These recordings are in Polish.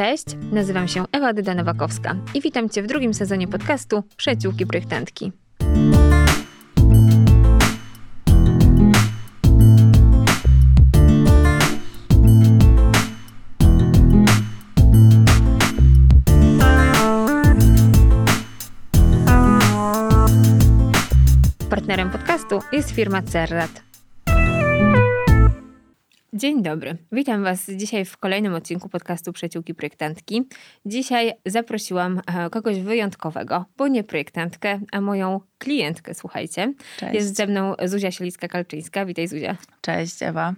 Cześć, nazywam się Ewa Dyda-Nowakowska i witam Cię w drugim sezonie podcastu Przyjaciółki Projektantki. Partnerem podcastu jest firma Cerrat. Dzień dobry. Witam Was dzisiaj w kolejnym odcinku podcastu Przyjaciółki Projektantki. Dzisiaj zaprosiłam e, kogoś wyjątkowego, bo nie projektantkę, a moją klientkę, słuchajcie. Cześć. Jest ze mną Zuzia Sielicka-Kalczyńska. Witaj Zuzia. Cześć Ewa.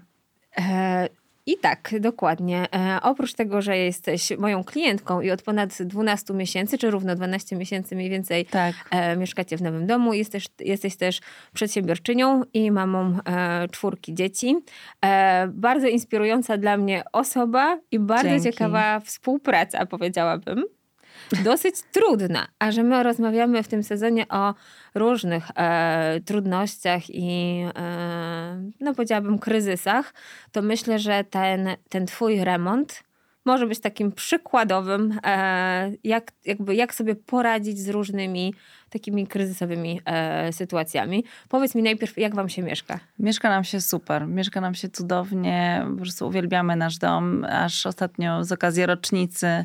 I tak, dokładnie. E, oprócz tego, że jesteś moją klientką i od ponad 12 miesięcy, czy równo 12 miesięcy mniej więcej Tak. e, mieszkacie w nowym domu, jesteś, jesteś też przedsiębiorczynią i mamą e, czwórki dzieci. E, bardzo inspirująca dla mnie osoba i bardzo Dzięki. ciekawa współpraca, powiedziałabym. Dosyć trudna, a że my rozmawiamy w tym sezonie o różnych e, trudnościach i e, no powiedziałabym kryzysach, to myślę, że ten, ten twój remont może być takim przykładowym, e, jak, jakby jak sobie poradzić z różnymi takimi kryzysowymi e, sytuacjami. Powiedz mi najpierw, jak wam się mieszka? Mieszka nam się super. Mieszka nam się cudownie. Po prostu uwielbiamy nasz dom. Aż ostatnio z okazji rocznicy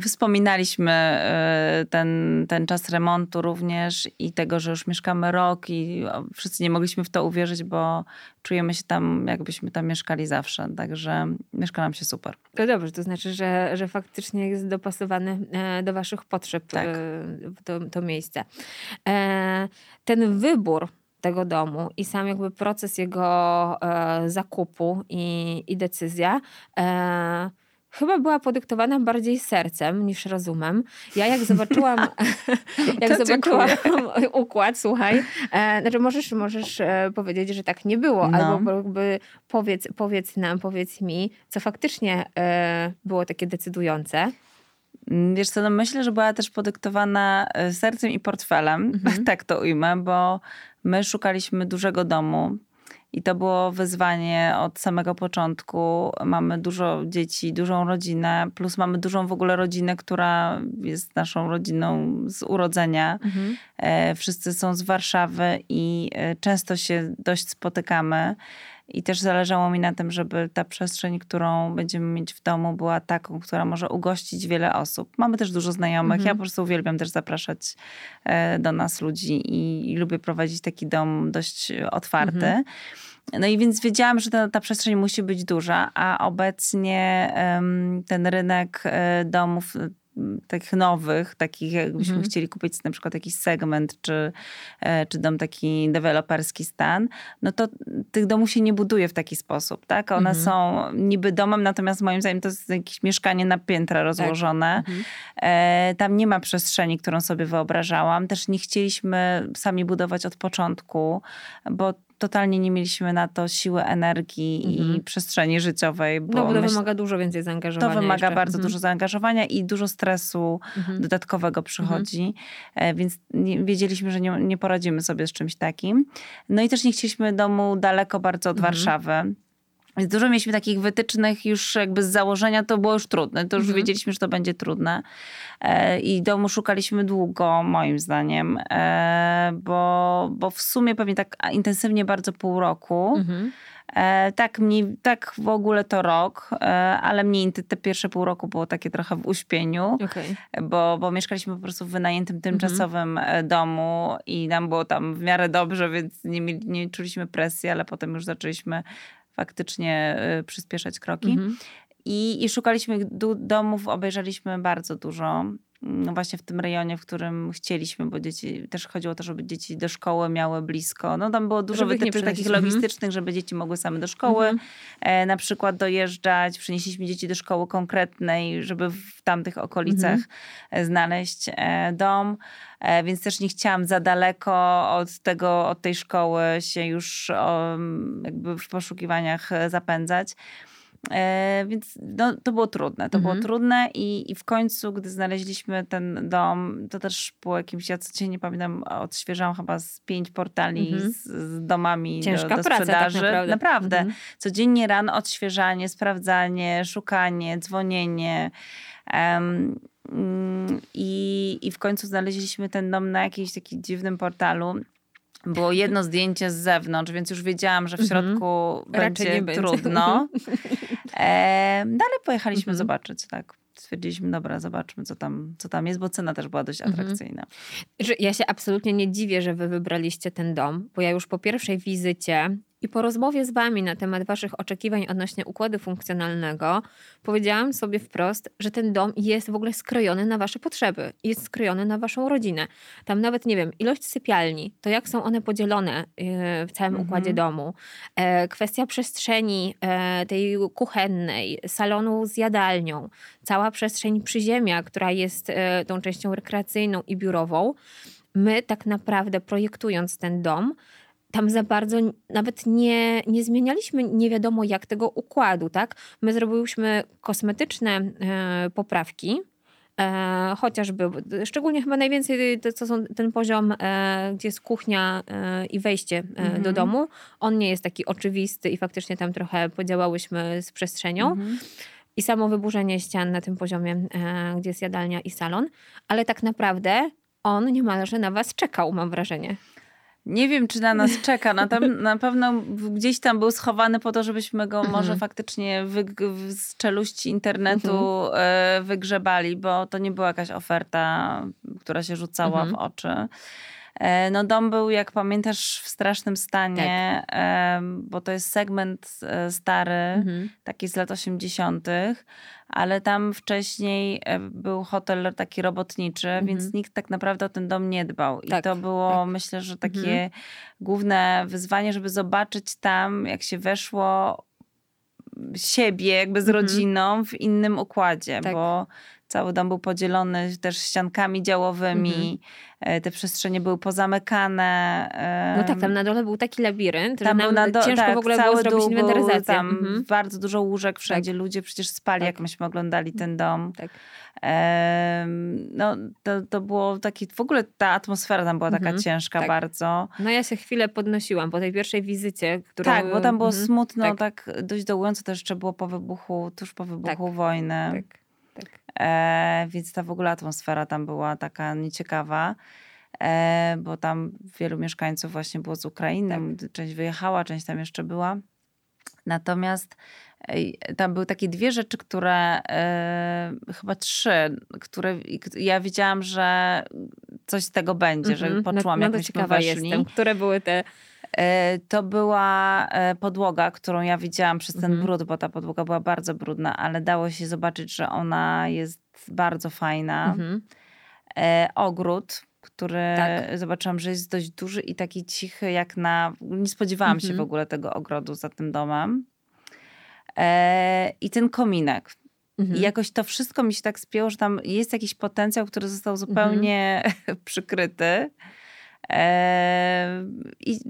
wspominaliśmy e, ten, ten czas remontu również i tego, że już mieszkamy rok i wszyscy nie mogliśmy w to uwierzyć, bo czujemy się tam, jakbyśmy tam mieszkali zawsze. Także mieszka nam się super. To dobrze, to znaczy, że, że faktycznie jest dopasowany e, do waszych potrzeb Tak. e, to, to miejsce. E, ten wybór tego domu i sam jakby proces jego e, zakupu i, i decyzja e, chyba była podyktowana bardziej sercem niż rozumem. Ja jak zobaczyłam, jak zobaczyłam dziękuję. układ, słuchaj, e, znaczy możesz, możesz e, powiedzieć, że tak nie było, No. albo jakby powiedz, powiedz nam, powiedz mi, co faktycznie e, było takie decydujące. Mm, Wiesz co, no myślę, że była też podyktowana e, sercem i portfelem, Mhm. tak to ujmę, bo my szukaliśmy dużego domu i to było wyzwanie od samego początku. Mamy dużo dzieci, dużą rodzinę, plus mamy dużą w ogóle rodzinę, która jest naszą rodziną z urodzenia. E, Wszyscy są z Warszawy i e, często się dość spotykamy. I też zależało mi na tym, żeby ta przestrzeń, którą będziemy mieć w domu, była taką, która może ugościć wiele osób. Mamy też dużo znajomych. Mhm. Ja po prostu uwielbiam też zapraszać e, do nas ludzi i, i lubię prowadzić taki dom dość otwarty. Mhm. No i więc wiedziałam, że ta, ta przestrzeń musi być duża, a obecnie ten rynek e, domów takich nowych, takich jakbyśmy Mhm. chcieli kupić na przykład jakiś segment, czy, e, czy dom taki deweloperski stan, no to tych domów się nie buduje w taki sposób, tak? One Mhm. są niby domem, natomiast moim zdaniem to jest jakieś mieszkanie na piętra rozłożone. Mhm. E, Tam nie ma przestrzeni, którą sobie wyobrażałam. Też nie chcieliśmy sami budować od początku, bo totalnie nie mieliśmy na to siły, energii Mhm. i przestrzeni życiowej. Bo No bo to myśl- wymaga dużo więcej zaangażowania. to wymaga jeszcze. bardzo Mhm. dużo zaangażowania i dużo stresu Mhm. dodatkowego przychodzi, E, więc nie, wiedzieliśmy, że nie, nie poradzimy sobie z czymś takim. No i też nie chcieliśmy domu daleko bardzo od Mhm. Warszawy. Więc dużo mieliśmy takich wytycznych już jakby z założenia, to było już trudne. To już Mhm. wiedzieliśmy, że to będzie trudne. E, I domu szukaliśmy długo, moim zdaniem, e, bo, bo w sumie pewnie tak intensywnie bardzo pół roku. Mhm. E, tak, mniej, tak w ogóle to rok, ale mniej te, te pierwsze pół roku było takie trochę w uśpieniu, Okej. bo, bo mieszkaliśmy po prostu w wynajętym tymczasowym Mhm. e, domu i nam było tam w miarę dobrze, więc nie, nie czuliśmy presji, ale potem już zaczęliśmy faktycznie e, przyspieszać kroki. Mhm. I, I szukaliśmy domów, obejrzeliśmy bardzo dużo. No właśnie w tym rejonie, w którym chcieliśmy, bo dzieci, też chodziło o to, żeby dzieci do szkoły miały blisko. No tam było dużo wytycznych takich. Mhm. logistycznych, żeby dzieci mogły same do szkoły Mhm. e, na przykład dojeżdżać. Przynieśliśmy dzieci do szkoły konkretnej, żeby w tamtych okolicach Mhm. e, znaleźć e, dom. E, więc też nie chciałam za daleko od tego, od tej szkoły się już o, jakby w poszukiwaniach e, zapędzać. E, więc no, to było trudne. To mhm. było trudne i, i w końcu, gdy znaleźliśmy ten dom, to też było jakimś, ja codziennie pamiętam, odświeżałam chyba z pięć portali mhm. z, z, domami Ciężka do, do praca, sprzedaży. Tak naprawdę. naprawdę. Mhm. Codziennie rano odświeżanie, sprawdzanie, szukanie, dzwonienie. Um, i, I w końcu znaleźliśmy ten dom na jakimś takim dziwnym portalu było jedno zdjęcie z zewnątrz, więc już wiedziałam, że w mhm. środku będzie, będzie trudno. E, dalej pojechaliśmy mhm. zobaczyć, tak. Stwierdziliśmy, dobra, zobaczmy, co tam, co tam jest, bo cena też była dość mhm. atrakcyjna. Ja się absolutnie nie dziwię, że wy wybraliście ten dom, bo ja już po pierwszej wizycie i po rozmowie z Wami na temat Waszych oczekiwań odnośnie układu funkcjonalnego, powiedziałam sobie wprost, że ten dom jest w ogóle skrojony na Wasze potrzeby, jest skrojony na Waszą rodzinę. Tam nawet, nie wiem, ilość sypialni, to jak są one podzielone y, w całym mhm. układzie domu, e, kwestia przestrzeni e, tej kuchennej, salonu z jadalnią, cała przestrzeń przyziemia, która jest e, tą częścią rekreacyjną i biurową. My tak naprawdę projektując ten dom, tam za bardzo nawet nie, nie zmienialiśmy nie wiadomo jak tego układu, tak? My zrobiłyśmy kosmetyczne e, poprawki, e, chociażby, szczególnie chyba najwięcej to, co są ten poziom, e, gdzie jest kuchnia e, i wejście mhm. do domu. On nie jest taki oczywisty i faktycznie tam trochę podziałałyśmy z przestrzenią. Mhm. I samo wyburzenie ścian na tym poziomie, e, gdzie jest jadalnia i salon, ale tak naprawdę on niemalże na was czekał, mam wrażenie. Nie wiem, czy na nas czeka. Na, tam, na pewno gdzieś tam był schowany po to, żebyśmy go może mhm. faktycznie wy, z czeluści internetu mhm. E, wygrzebali, bo to nie była jakaś oferta, która się rzucała w mhm. oczy. E, no dom był, jak pamiętasz, w strasznym stanie, tak. bo to jest segment e, stary, mhm. taki z lat 80., ale tam wcześniej e, był hotel taki robotniczy, mhm. więc nikt tak naprawdę o ten dom nie dbał. I tak, to było, tak. myślę, że takie mhm. główne wyzwanie, żeby zobaczyć tam, jak się weszło siebie jakby z mhm. rodziną w innym układzie, tak. bo Cały dom był podzielony też ściankami działowymi, mhm. te przestrzenie były pozamykane. No tak, tam na dole był taki labirynt, tam na do... ciężko tak, w ogóle było zrobić inwentaryzację. Tam mhm. bardzo dużo łóżek wszędzie, tak. ludzie przecież spali, tak. jak myśmy oglądali ten dom. Tak. no, to, to było taki, w ogóle ta atmosfera tam była taka mhm. ciężka tak. bardzo. No ja się chwilę podnosiłam po tej pierwszej wizycie. Która... Tak, bo tam było mhm. smutno, tak. tak dość dołująco też jeszcze było po wybuchu, tuż po wybuchu tak. wojny. Tak. E, więc ta w ogóle atmosfera tam była taka nieciekawa. E, bo tam wielu mieszkańców właśnie było z Ukrainy, tak. część wyjechała, część tam jeszcze była. Natomiast tam były takie dwie rzeczy, które e, chyba trzy, które ja wiedziałam, że coś z tego będzie, mm -hmm. że mhm. poczułam, no, no jak myśmy weszli. Jestem. Które były te E, to była e, podłoga, którą ja widziałam przez ten mhm. brud, bo ta podłoga była bardzo brudna, ale dało się zobaczyć, że ona jest bardzo fajna. Mhm. E, ogród, który tak. zobaczyłam, że jest dość duży i taki cichy, jak na. Nie spodziewałam mhm. się w ogóle tego ogrodu za tym domem. I ten kominek. Mhm. I jakoś to wszystko mi się tak spięło, że tam jest jakiś potencjał, który został zupełnie mhm. przykryty. I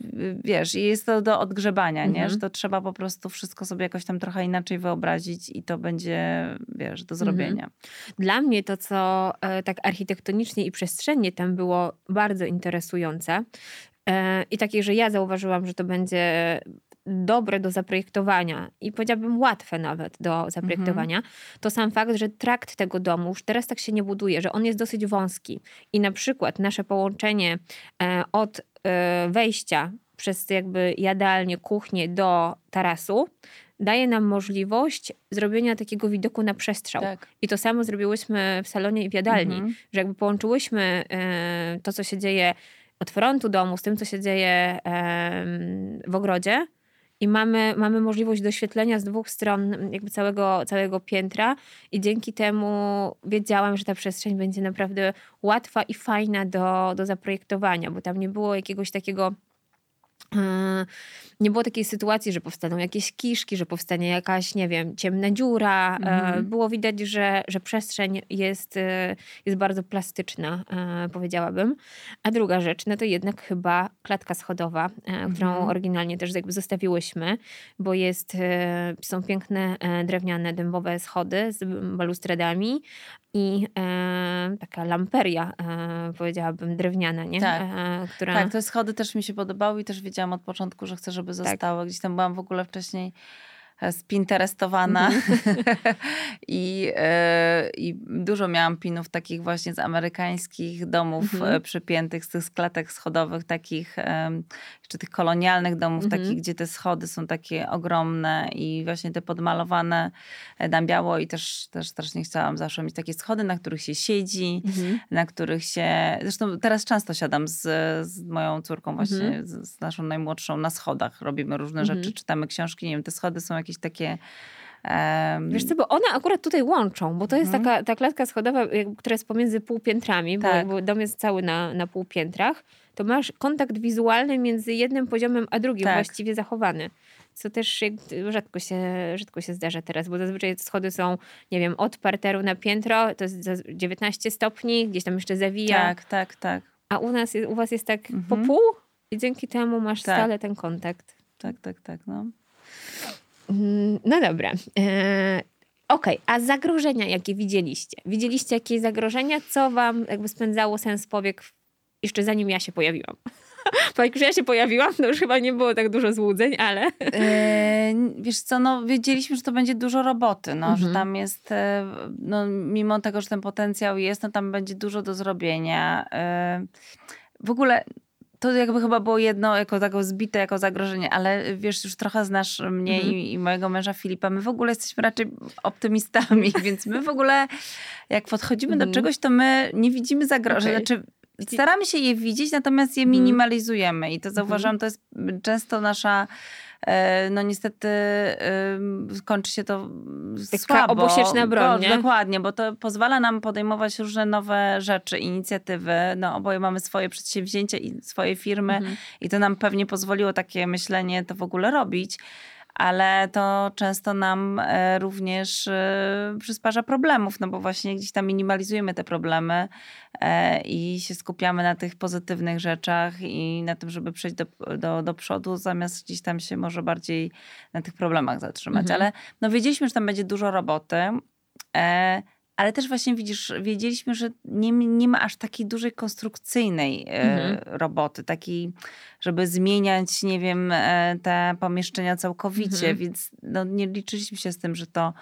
wiesz, jest to do odgrzebania, mhm. nie? że to trzeba po prostu wszystko sobie jakoś tam trochę inaczej wyobrazić i to będzie, wiesz, do zrobienia. Mhm. Dla mnie to, co e, tak architektonicznie i przestrzennie tam było bardzo interesujące, e, i takie, że ja zauważyłam, że to będzie dobre do zaprojektowania i powiedziałabym łatwe nawet do zaprojektowania, mhm. to sam fakt, że trakt tego domu już teraz tak się nie buduje, że on jest dosyć wąski i na przykład nasze połączenie e, od e, wejścia przez jakby jadalnię, kuchnię do tarasu daje nam możliwość zrobienia takiego widoku na przestrzał. Tak. I to samo zrobiłyśmy w salonie i w jadalni, mhm. że jakby połączyłyśmy e, to, co się dzieje od frontu domu z tym, co się dzieje w ogrodzie, i mamy, mamy możliwość doświetlenia z dwóch stron jakby całego, całego piętra. I dzięki temu wiedziałam, że ta przestrzeń będzie naprawdę łatwa i fajna do, do zaprojektowania, bo tam nie było jakiegoś takiego nie było takiej sytuacji, że powstaną jakieś kiszki, że powstanie jakaś, nie wiem, ciemna dziura. Mm. Było widać, że, że przestrzeń jest, e, jest bardzo plastyczna, powiedziałabym. A druga rzecz, no to jednak chyba klatka schodowa, mm. którą mhm. oryginalnie też jakby zostawiłyśmy, bo jest, są piękne drewniane, dębowe schody z balustradami, i e, taka lamperia, e, powiedziałabym, drewniana, nie? Tak. E, która... tak, te schody też mi się podobały i też wiedziałam od początku, że chcę, żeby tak. zostały. Tak. Gdzieś tam byłam w ogóle wcześniej spinterestowana mhm. I, e, I dużo miałam pinów takich właśnie z amerykańskich domów mhm. E, przypiętych, z tych skletek schodowych, takich jeszcze tych kolonialnych domów, mhm. takich, gdzie te schody są takie ogromne i właśnie te podmalowane e, na biało i też, też strasznie chciałam zawsze mieć takie schody, na których się siedzi, na których się, zresztą teraz często siadam z, z moją córką właśnie, z, z, naszą najmłodszą na schodach, robimy różne rzeczy, czytamy książki, nie wiem, te schody są jakieś takie Um, Wiesz co, bo one akurat tutaj łączą, bo to jest mhm. taka ta klatka schodowa, która jest pomiędzy półpiętrami, tak. bo dom jest cały na, na półpiętrach, to masz kontakt wizualny między jednym poziomem a drugim tak. właściwie zachowany. Co też rzadko się, rzadko się zdarza teraz, bo zazwyczaj schody są, nie wiem, od parteru na piętro, to jest 19 stopni, gdzieś tam jeszcze zawija. Tak, tak, tak. A u nas, u was jest tak mhm. po pół i dzięki temu masz tak. stale ten kontakt. Tak, tak, tak, no. Mm, no dobra. E, Okej, okay. a zagrożenia jakie widzieliście? Widzieliście jakieś zagrożenia? Co wam jakby spędzało sens powiek jeszcze zanim ja się pojawiłam? Bo jak już ja się pojawiłam, to już chyba nie było tak dużo złudzeń, ale... E, wiesz co, no wiedzieliśmy, że to będzie dużo roboty, no, mhm. że tam jest, e, no mimo tego, że ten potencjał jest, no tam będzie dużo do zrobienia. E, w ogóle to jakby chyba było jedno jako tak zbite jako zagrożenie, ale wiesz, już trochę znasz mnie mm -hmm. i, i, mojego męża Filipa. My w ogóle jesteśmy raczej optymistami, więc my w ogóle jak podchodzimy mm -hmm. do mhm. czegoś, to my nie widzimy zagrożeń. Okay. Znaczy, staramy się je widzieć, natomiast je mhm. minimalizujemy i to mhm. zauważam, to jest często nasza no niestety kończy się to Taka słabo. obosieczna broń, nie? Dokładnie, bo to pozwala nam podejmować różne nowe rzeczy, inicjatywy. No oboje mamy swoje przedsięwzięcia i swoje firmy mhm. i to nam pewnie pozwoliło takie myślenie to w ogóle robić ale to często nam e, również e, przysparza problemów, no bo właśnie gdzieś tam minimalizujemy te problemy e, i się skupiamy na tych pozytywnych rzeczach i na tym, żeby przejść do, do, do przodu, zamiast gdzieś tam się może bardziej na tych problemach zatrzymać. Mhm. Ale no wiedzieliśmy, że tam będzie dużo roboty ale też właśnie widzisz, wiedzieliśmy, że nie, nie ma aż takiej dużej konstrukcyjnej e, mhm. roboty, takiej, żeby zmieniać, nie wiem, e, te pomieszczenia całkowicie, mhm. więc no, nie liczyliśmy się z tym, że to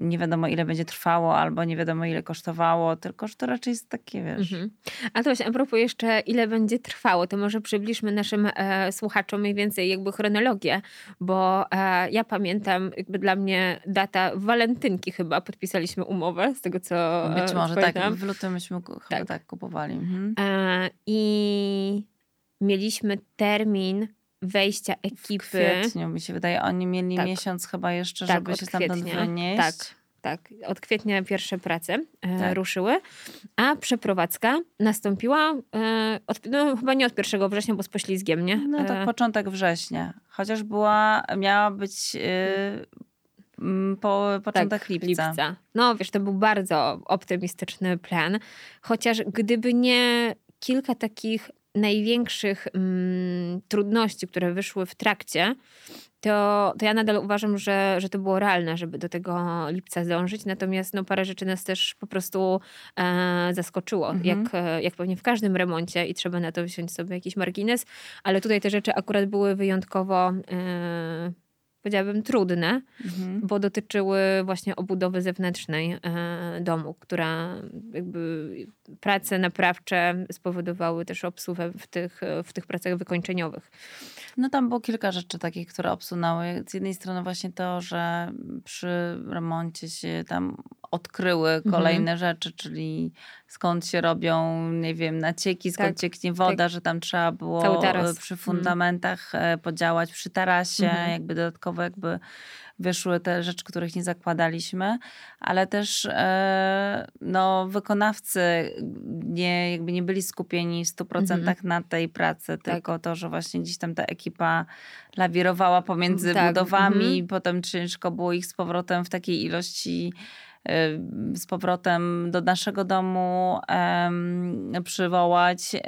nie wiadomo ile będzie trwało, albo nie wiadomo ile kosztowało, tylko że to raczej jest takie, wiesz. Mhm. A to właśnie a propos jeszcze ile będzie trwało, to może przybliżmy naszym e, słuchaczom mniej więcej jakby chronologię, bo e, ja pamiętam jakby dla mnie data walentynki chyba podpisaliśmy umowę, z tego co e, Być może, tak, pamiętam. tak, w lutym myśmy chyba tak, tak kupowali. Mhm. E, I mieliśmy termin wejścia ekipy. W kwietniu mi się wydaje, oni mieli tak. miesiąc chyba jeszcze, tak, żeby się stamtąd wynieść. Tak, tak. Od kwietnia pierwsze prace e, tak. ruszyły, a przeprowadzka nastąpiła e, od, no, chyba nie od 1 września, bo z poślizgiem, nie? No to e... początek września. Chociaż była, miała być po początek tak, lipca. lipca. No wiesz, to był bardzo optymistyczny plan, chociaż gdyby nie kilka takich największych mm, trudności, które wyszły w trakcie, to, to ja nadal uważam, że, że to było realne, żeby do tego lipca zdążyć. Natomiast no, parę rzeczy nas też po prostu e, zaskoczyło, mhm. jak, jak pewnie w każdym remoncie i trzeba na to wziąć sobie jakiś margines, ale tutaj te rzeczy akurat były wyjątkowo. E, powiedziałabym, trudne, mhm. bo dotyczyły właśnie obudowy zewnętrznej e, domu, która jakby prace naprawcze spowodowały też obsuwę w tych, w tych pracach wykończeniowych. No tam było kilka rzeczy takich, które obsunęły. Z jednej strony właśnie to, że przy remoncie się tam odkryły mhm. kolejne mhm. rzeczy, czyli skąd się robią, nie wiem, nacieki, skąd Tak, cieknie woda, tak. że tam trzeba było e, przy Mm. fundamentach e, podziałać, przy tarasie, Mhm. jakby dodatkowo jakby wyszły te rzeczy, których nie zakładaliśmy, ale też e, no, wykonawcy nie, jakby nie byli skupieni w 100% Mhm. na tej pracy, Tak. tylko to, że właśnie gdzieś tam ta ekipa lawirowała pomiędzy Tak, budowami, mhm. potem ciężko było ich z powrotem w takiej ilości y, z powrotem do naszego domu przywołać. Y,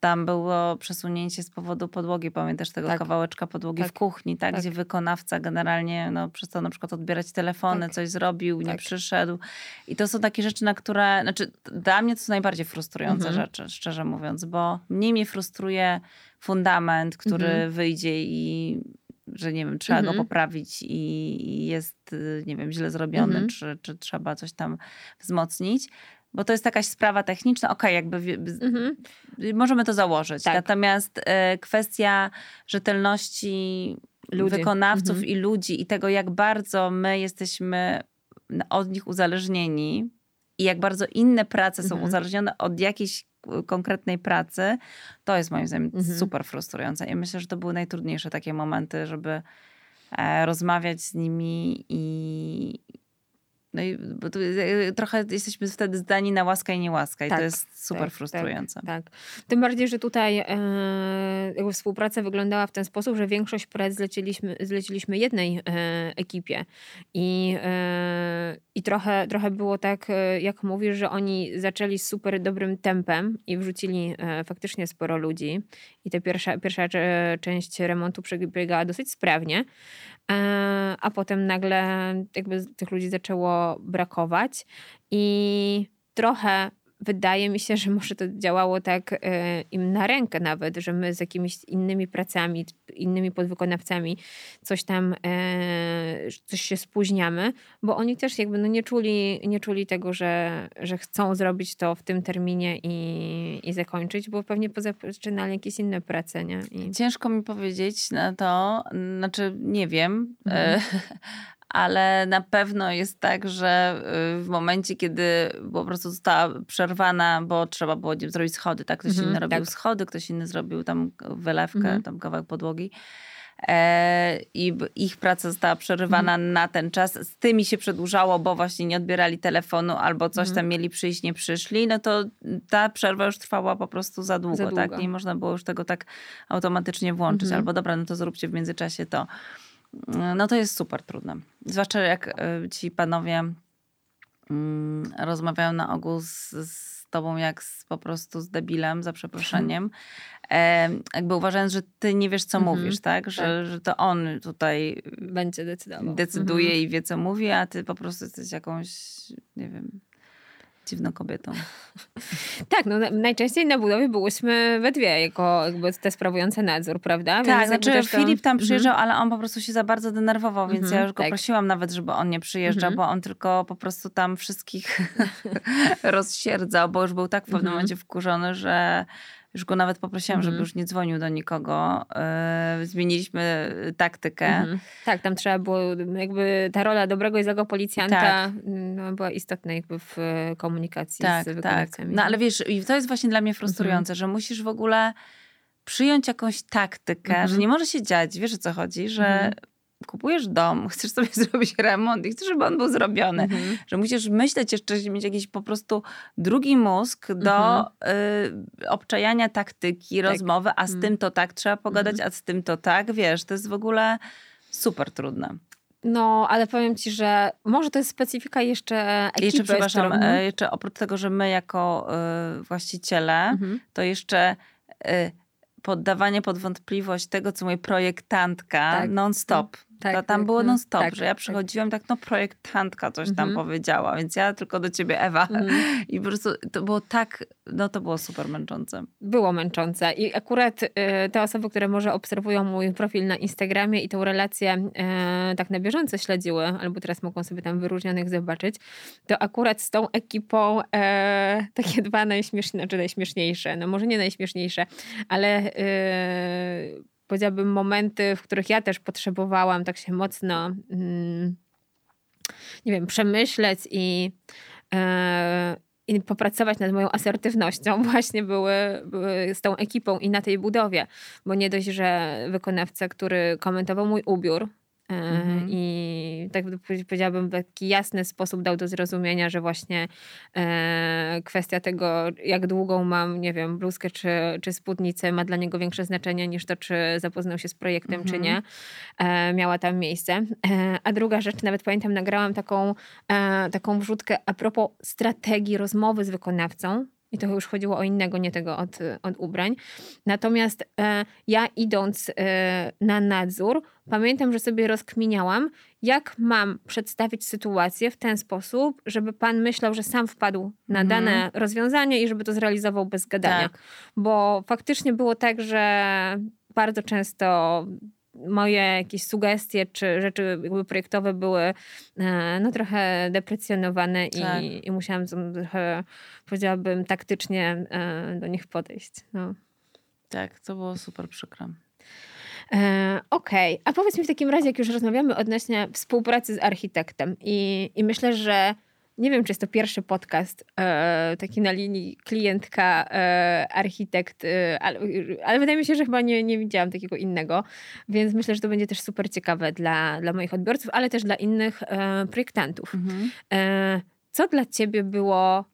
Tam było przesunięcie z powodu podłogi, pamiętasz tego Tak. kawałeczka podłogi w Tak. kuchni, tak, Tak. gdzie wykonawca generalnie no, przestał na przykład odbierać telefony, Tak. coś zrobił, nie Tak. przyszedł. I to są takie rzeczy, na które, znaczy dla mnie to są najbardziej frustrujące Mhm. rzeczy, szczerze mówiąc, bo mniej mnie frustruje fundament, który Mhm. wyjdzie i że nie wiem, trzeba Mhm. go poprawić i jest, y, nie wiem, źle zrobiony, Mhm. czy, czy trzeba coś tam wzmocnić. Bo to jest jakaś sprawa techniczna, okej, jakby wie- z- Mhm. możemy to założyć. Tak. Natomiast e, kwestia rzetelności Ludzi. wykonawców Mhm. i ludzi i tego, jak bardzo my jesteśmy od nich uzależnieni i jak bardzo inne prace są Mhm. uzależnione od jakiejś konkretnej pracy, to jest moim zdaniem Mhm. super frustrujące. I myślę, że to były najtrudniejsze takie momenty, żeby e, rozmawiać z nimi i no i bo tu, e, trochę jesteśmy wtedy zdani na łaskę i niełaskę i Tak, to jest super tak, frustrujące. Tak, tak. Tym bardziej, że tutaj e, współpraca wyglądała w ten sposób, że większość prac zleciliśmy, zleciliśmy jednej e, ekipie. I, e, i trochę, trochę było tak, e, jak mówisz, że oni zaczęli z super dobrym tempem i wrzucili e, faktycznie sporo ludzi. I ta pierwsza, pierwsza cze- część remontu przebiegała dosyć sprawnie. E, a potem nagle jakby tych ludzi zaczęło brakować i trochę wydaje mi się, że może to działało tak e, im na rękę nawet, że my z jakimiś innymi pracami, innymi podwykonawcami coś tam, e, coś się spóźniamy, bo oni też jakby no nie, czuli, nie czuli tego, że, że chcą zrobić to w tym terminie i, i zakończyć, bo pewnie pozaczynali jakieś inne prace, nie? I... Ciężko mi powiedzieć na to, znaczy nie wiem, Mhm. Ale na pewno jest tak, że y, w momencie, kiedy po prostu została przerwana, bo trzeba było zrobić schody, tak? Ktoś Mhm, inny robił tak. schody, ktoś inny zrobił tam wylewkę, Mhm. tam kawałek podłogi. E, I ich praca została przerywana Mhm. na ten czas. Z tymi się przedłużało, bo właśnie nie odbierali telefonu albo coś Mhm. tam mieli przyjść, nie przyszli. No to ta przerwa już trwała po prostu za długo, Za tak? długo. Nie można było już tego tak automatycznie włączyć. Mhm. Albo dobra, no to zróbcie w międzyczasie to. No to jest super trudne. Zwłaszcza jak y, ci panowie mm, rozmawiają na ogół z, z tobą jak z, po prostu z debilem, za przeproszeniem. E, jakby uważając, że ty nie wiesz, co Mhm. mówisz, tak? Że, że to on tutaj Będzie decydował. decyduje Mhm. i wie, co mówi, a ty po prostu jesteś jakąś, nie wiem, Tak, no na- najczęściej na budowie byłyśmy we dwie, jako jakby te sprawujące nadzór, prawda? Tak, jakby znaczy to- Filip tam Mhm. przyjeżdżał, ale on po prostu się za bardzo denerwował, więc Mhm, ja już go tak. prosiłam nawet, żeby on nie przyjeżdżał, Mhm. bo on tylko po prostu tam wszystkich rozsierdzał, bo już był tak w pewnym Mhm. momencie wkurzony, że już go nawet poprosiłam, żeby Mhm. już nie dzwonił do nikogo. Yy, zmieniliśmy taktykę. Mhm. Tak, tam trzeba było, jakby ta rola dobrego i złego policjanta Tak. no, była istotna jakby w e, komunikacji Tak, z tak. wykonawcami. No ale wiesz, i to jest właśnie dla mnie Mhm. frustrujące, że musisz w ogóle przyjąć jakąś taktykę, Mhm. że nie może się dziać, wiesz o co chodzi, że Mhm. Kupujesz dom, chcesz sobie zrobić remont i chcesz, żeby on był zrobiony. Mhm. Że musisz myśleć jeszcze, mieć jakiś po prostu drugi mózg do y, obczajania taktyki, rozmowy, a z Mhm. tym to tak trzeba pogadać, a z tym to tak, wiesz, to jest w ogóle super trudne. No, ale powiem ci, że może to jest specyfika jeszcze ekipy. jeszcze, przepraszam, którą- e, jeszcze oprócz tego, że my jako y, właściciele, Mhm. to jeszcze y, poddawanie pod wątpliwość tego, co mówi projektantka Tak. non-stop. Tak, to tam tak, było no, non-stop, tak, że ja tak. przychodziłam tak, no projektantka coś tam Mhm. powiedziała, więc ja tylko do ciebie Ewa. Mhm. I po prostu to było tak, no to było super męczące. było męczące. I akurat y, te osoby, które może obserwują mój profil na Instagramie i tą relację y, tak na bieżąco śledziły, albo teraz mogą sobie tam wyróżnionych zobaczyć, to akurat z tą ekipą y, takie dwa najśmieszniejsze, czy najśmieszniejsze, no może nie najśmieszniejsze, ale y, powiedziałabym momenty, w których ja też potrzebowałam tak się mocno mm, nie wiem, przemyśleć i e, i popracować nad moją asertywnością właśnie były, były z tą ekipą i na tej budowie. Bo nie dość, że wykonawca, który komentował mój ubiór, Mhm. I tak powiedziałabym, w taki jasny sposób dał do zrozumienia, że właśnie e, kwestia tego, jak długą mam, nie wiem, bluzkę czy, czy spódnicę, ma dla niego większe znaczenie niż to, czy zapoznał się z projektem, mhm. czy nie. E, miała tam miejsce. E, a druga rzecz, nawet pamiętam, nagrałam taką, e, taką wrzutkę a propos strategii rozmowy z wykonawcą i to już chodziło o innego, nie tego od, od ubrań. Natomiast e, ja idąc e, na nadzór, pamiętam, że sobie rozkminiałam, jak mam przedstawić sytuację w ten sposób, żeby pan myślał, że sam wpadł na mhm. dane rozwiązanie i żeby to zrealizował bez gadania. Tak. Bo faktycznie było tak, że bardzo często moje jakieś sugestie czy rzeczy jakby projektowe były e, no, trochę deprecjonowane tak. i, i musiałam trochę, powiedziałabym, taktycznie e, do nich podejść. No. Tak, to było super przykre. E, Okej, okay. a powiedz mi w takim razie, jak już rozmawiamy odnośnie współpracy z architektem i, i myślę, że nie wiem, czy jest to pierwszy podcast e, taki na linii klientka, e, architekt, e, ale, ale, wydaje mi się, że chyba nie, nie widziałam takiego innego, więc myślę, że to będzie też super ciekawe dla, dla moich odbiorców, ale też dla innych e, projektantów. Mhm. E, co dla ciebie było,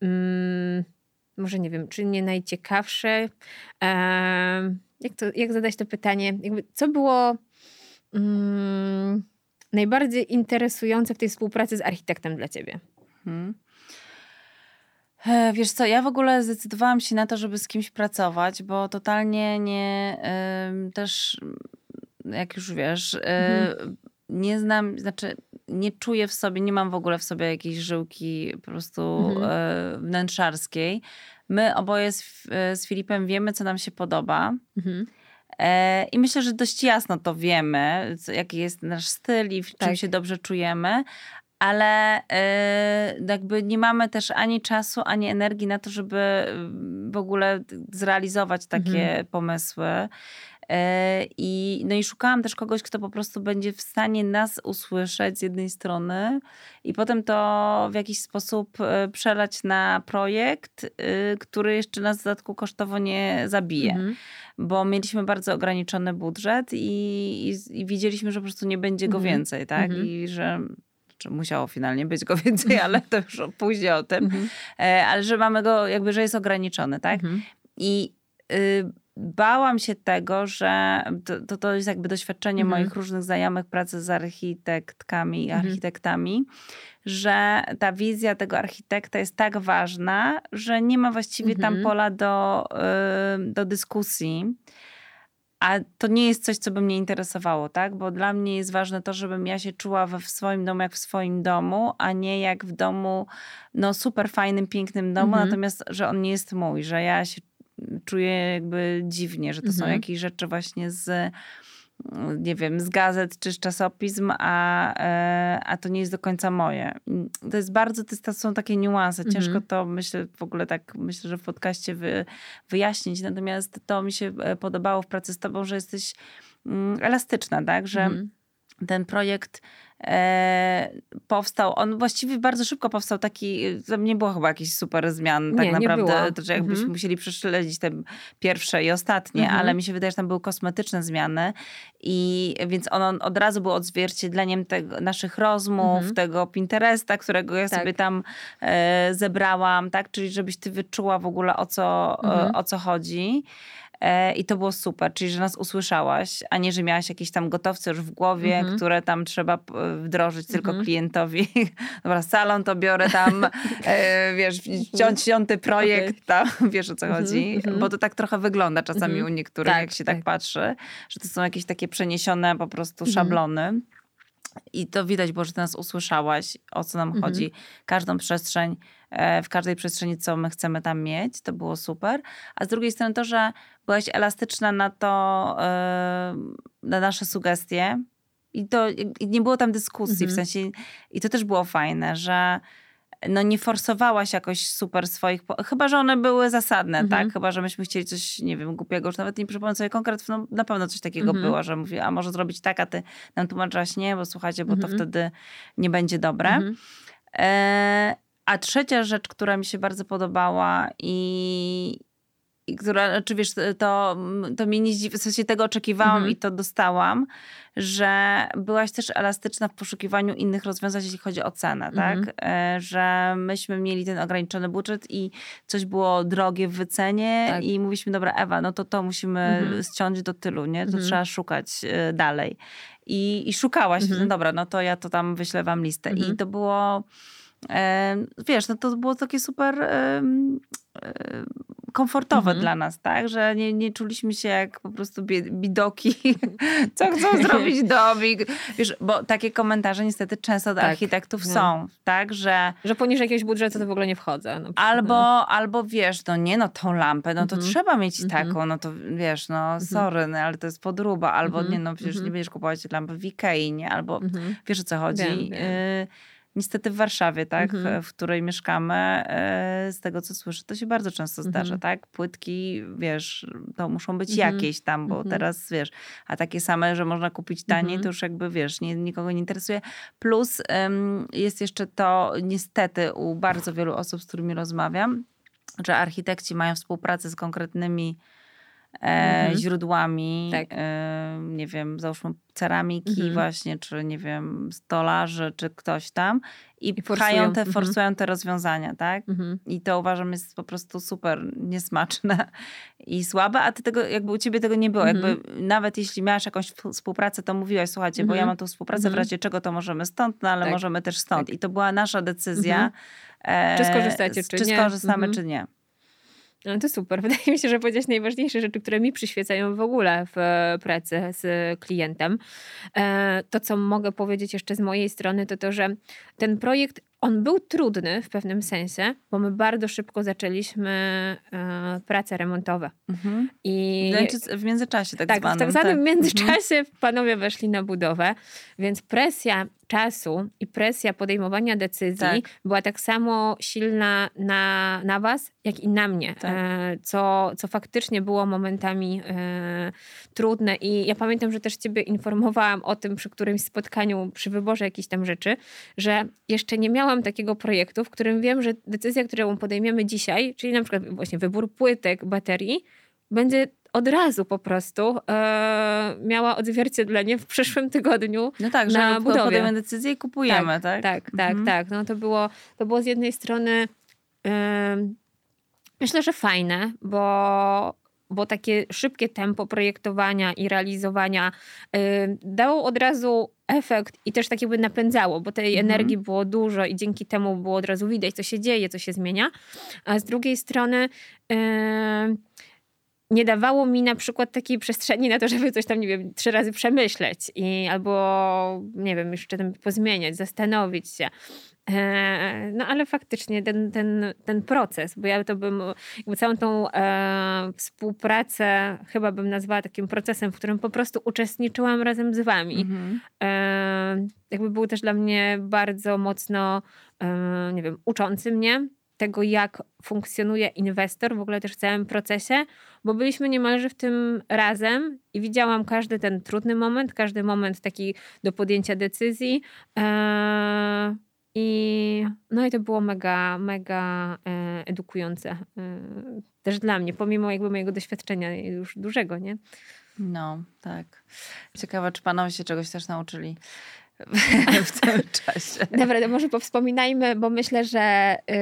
mm, może nie wiem, czy nie najciekawsze? E, jak, to, jak zadać to pytanie? Jakby, co było... Mm, najbardziej interesujące w tej współpracy z architektem dla ciebie? Hmm. Wiesz co, ja w ogóle zdecydowałam się na to, żeby z kimś pracować, bo totalnie nie też, jak już wiesz, mhm. nie znam, znaczy nie czuję w sobie, nie mam w ogóle w sobie jakiejś żyłki po prostu mhm. E, wnętrzarskiej. My oboje z, z Filipem wiemy, co nam się podoba. Mhm. E, I myślę, że dość jasno to wiemy, jaki jest nasz styl i w czym tak. się dobrze czujemy, ale e, jakby nie mamy też ani czasu, ani energii na to, żeby w ogóle zrealizować takie mhm. pomysły. E, I, no i szukałam też kogoś, kto po prostu będzie w stanie nas usłyszeć z jednej strony i potem to w jakiś sposób przelać na projekt, który jeszcze nas w dodatku kosztowo nie zabije. Mhm bo mieliśmy bardzo ograniczony budżet i, i, i widzieliśmy, że po prostu nie będzie go mhm. więcej, tak? Mhm. I że musiało finalnie być go więcej, ale to już później o tym, mhm. E, ale że mamy go, jakby, że jest ograniczony, tak? I y, bałam się tego, że to, to jest jakby doświadczenie mhm. moich różnych znajomych pracy z architektkami i mhm. architektami, że ta wizja tego architekta jest tak ważna, że nie ma właściwie mhm. tam pola do, do dyskusji. A to nie jest coś, co by mnie interesowało, tak? Bo dla mnie jest ważne to, żebym ja się czuła we, w swoim domu jak w swoim domu, a nie jak w domu, no super fajnym, pięknym domu, mhm. natomiast, że on nie jest mój, że ja się czuję jakby dziwnie, że to mhm. są jakieś rzeczy właśnie z nie wiem, z gazet czy z czasopism, a, e, a to nie jest do końca moje. To jest bardzo, to są takie niuanse. Ciężko mhm. to, myślę, w ogóle tak, myślę, że w podcaście wy, wyjaśnić. Natomiast to mi się e, podobało w pracy z tobą, że jesteś mm, elastyczna, tak, że mhm. ten projekt powstał, on właściwie bardzo szybko powstał taki, nie było chyba jakichś super zmian tak nie, naprawdę, nie to, że jakbyśmy mhm. musieli prześledzić te pierwsze i ostatnie, mhm. ale mi się wydaje, że tam były kosmetyczne zmiany i więc on, od razu był odzwierciedleniem tego, naszych rozmów, mhm. tego Pinteresta, którego ja tak. sobie tam e, zebrałam, tak, czyli żebyś ty wyczuła w ogóle o co, mhm. o co chodzi. E, I to było super, czyli że nas usłyszałaś, a nie, że miałaś jakieś tam gotowce już w głowie, mhm. które tam trzeba wdrożyć tylko mhm. klientowi. Dobra, salon to biorę tam, e, wiesz, ciąty projekt, okay. tam, wiesz o co mhm, chodzi. Mhm. Bo to tak trochę wygląda czasami u niektórych, tak, jak się tak. tak patrzy, że to są jakieś takie przeniesione po prostu szablony. I to widać było, że ty nas usłyszałaś, o co nam mhm. chodzi. Każdą przestrzeń, e, w każdej przestrzeni, co my chcemy tam mieć, to było super. A z drugiej strony to, że byłaś elastyczna na to, e, na nasze sugestie. I to i nie było tam dyskusji, mhm. w sensie, i to też było fajne, że no nie forsowałaś jakoś super swoich, chyba, że one były zasadne, mhm. tak? Chyba, że myśmy chcieli coś, nie wiem, głupiego, już nawet nie przypomnę sobie konkret, no na pewno coś takiego mhm. było, że mówi, a może zrobić tak, a ty nam tłumaczyłaś nie, bo słuchajcie, bo to mhm. wtedy nie będzie dobre. Mhm. E, A trzecia rzecz, która mi się bardzo podobała i, i która, czy znaczy, wiesz, to, to mnie nie zdziwi, w sensie tego oczekiwałam mhm. i to dostałam, że byłaś też elastyczna w poszukiwaniu innych rozwiązań, jeśli chodzi o cenę, mhm. tak? E, że myśmy mieli ten ograniczony budżet i coś było drogie w wycenie tak. i mówiliśmy, dobra Ewa, no to to musimy mhm. ściąć do tylu, nie? To mhm. trzeba szukać e, dalej. I, i szukałaś, mhm. no dobra, no to ja to tam wyślę wam listę. I mhm. to było wiesz, no to było takie super komfortowe mhm. dla nas, tak? Że nie, nie czuliśmy się jak po prostu bidoki, co chcą zrobić domik. Wiesz, bo takie komentarze niestety często od tak. architektów no. są, tak? Że, że poniżej jakiegoś budżetu to w ogóle nie wchodzę. No, albo, no. albo wiesz, no nie no, tą lampę, no to mhm. trzeba mieć mhm. taką, no to wiesz, no mhm. sorry, no, ale to jest podruba, albo mhm. nie no, przecież nie będziesz kupować lampy w Ikei, nie? Albo wiesz o co chodzi. Wiem, wiem. Y niestety w Warszawie, tak, mhm. w której mieszkamy, e, z tego co słyszę, to się bardzo często zdarza, mhm. tak? Płytki, wiesz, to muszą być mhm. jakieś tam, bo mhm. teraz, wiesz, a takie same, że można kupić taniej, mhm. to już jakby, wiesz, nie, nikogo nie interesuje. Plus um, jest jeszcze to, niestety, u bardzo wielu osób, z którymi rozmawiam, że architekci mają współpracę z konkretnymi mhm. źródłami, tak. e, nie wiem, załóżmy ceramiki mhm. właśnie, czy nie wiem, stolarzy, czy ktoś tam i, I pchają te, mhm. forsują te rozwiązania, tak? Mhm. I to uważam jest po prostu super niesmaczne i słabe, a ty tego, jakby u ciebie tego nie było. Jakby mhm. nawet jeśli miałaś jakąś współpracę, to mówiłaś, słuchajcie, bo ja mam tu współpracę, w razie czego to możemy stąd, no ale tak. możemy też stąd. Tak. I to była nasza decyzja. E, czy skorzystacie, czy, czy nie. skorzystamy, czy nie. No to super. Wydaje mi się, że powiedziałeś najważniejsze rzeczy, które mi przyświecają w ogóle w e, pracy z klientem. E, to, co mogę powiedzieć jeszcze z mojej strony, to to, że ten projekt on był trudny w pewnym sensie, bo my bardzo szybko zaczęliśmy e, prace remontowe. Mhm. I w międzyczasie tak, tak zwanym. W tak zwanym tak. międzyczasie mhm. panowie weszli na budowę, więc presja czasu i presja podejmowania decyzji tak. była tak samo silna na, na was, jak i na mnie, tak. e, co, co faktycznie było momentami e, trudne i ja pamiętam, że też ciebie informowałam o tym przy którymś spotkaniu, przy wyborze jakichś tam rzeczy, że jeszcze nie miałam takiego projektu, w którym wiem, że decyzja, którą podejmiemy dzisiaj, czyli na przykład właśnie wybór płytek, baterii, będzie od razu po prostu e, miała odzwierciedlenie w przyszłym tygodniu No tak, na że budowie. podejmiemy decyzję i kupujemy, tak? Tak, tak, tak. Mhm. tak. No to było, to było z jednej strony e, myślę, że fajne, bo bo takie szybkie tempo projektowania i realizowania y, dało od razu efekt i też tak jakby napędzało, bo tej mhm. energii było dużo i dzięki temu było od razu widać, co się dzieje, co się zmienia. A z drugiej strony y, nie dawało mi na przykład takiej przestrzeni na to, żeby coś tam, nie wiem, trzy razy przemyśleć i albo, nie wiem, jeszcze tam pozmieniać, zastanowić się. E, no ale faktycznie ten, ten, ten proces, bo ja to bym, jakby całą tą e, współpracę chyba bym nazwała takim procesem, w którym po prostu uczestniczyłam razem z wami. Mhm. E, jakby był też dla mnie bardzo mocno, e, nie wiem, uczący mnie tego, jak funkcjonuje inwestor w ogóle też w całym procesie, bo byliśmy niemalże w tym razem i widziałam każdy ten trudny moment, każdy moment taki do podjęcia decyzji. E, i, no i to było mega, mega e, edukujące. E, też dla mnie, pomimo jakby mojego doświadczenia już dużego, nie? No, tak. Ciekawa, czy panowie się czegoś też nauczyli w tym czasie. Dobra, to może powspominajmy, bo myślę, że, yy,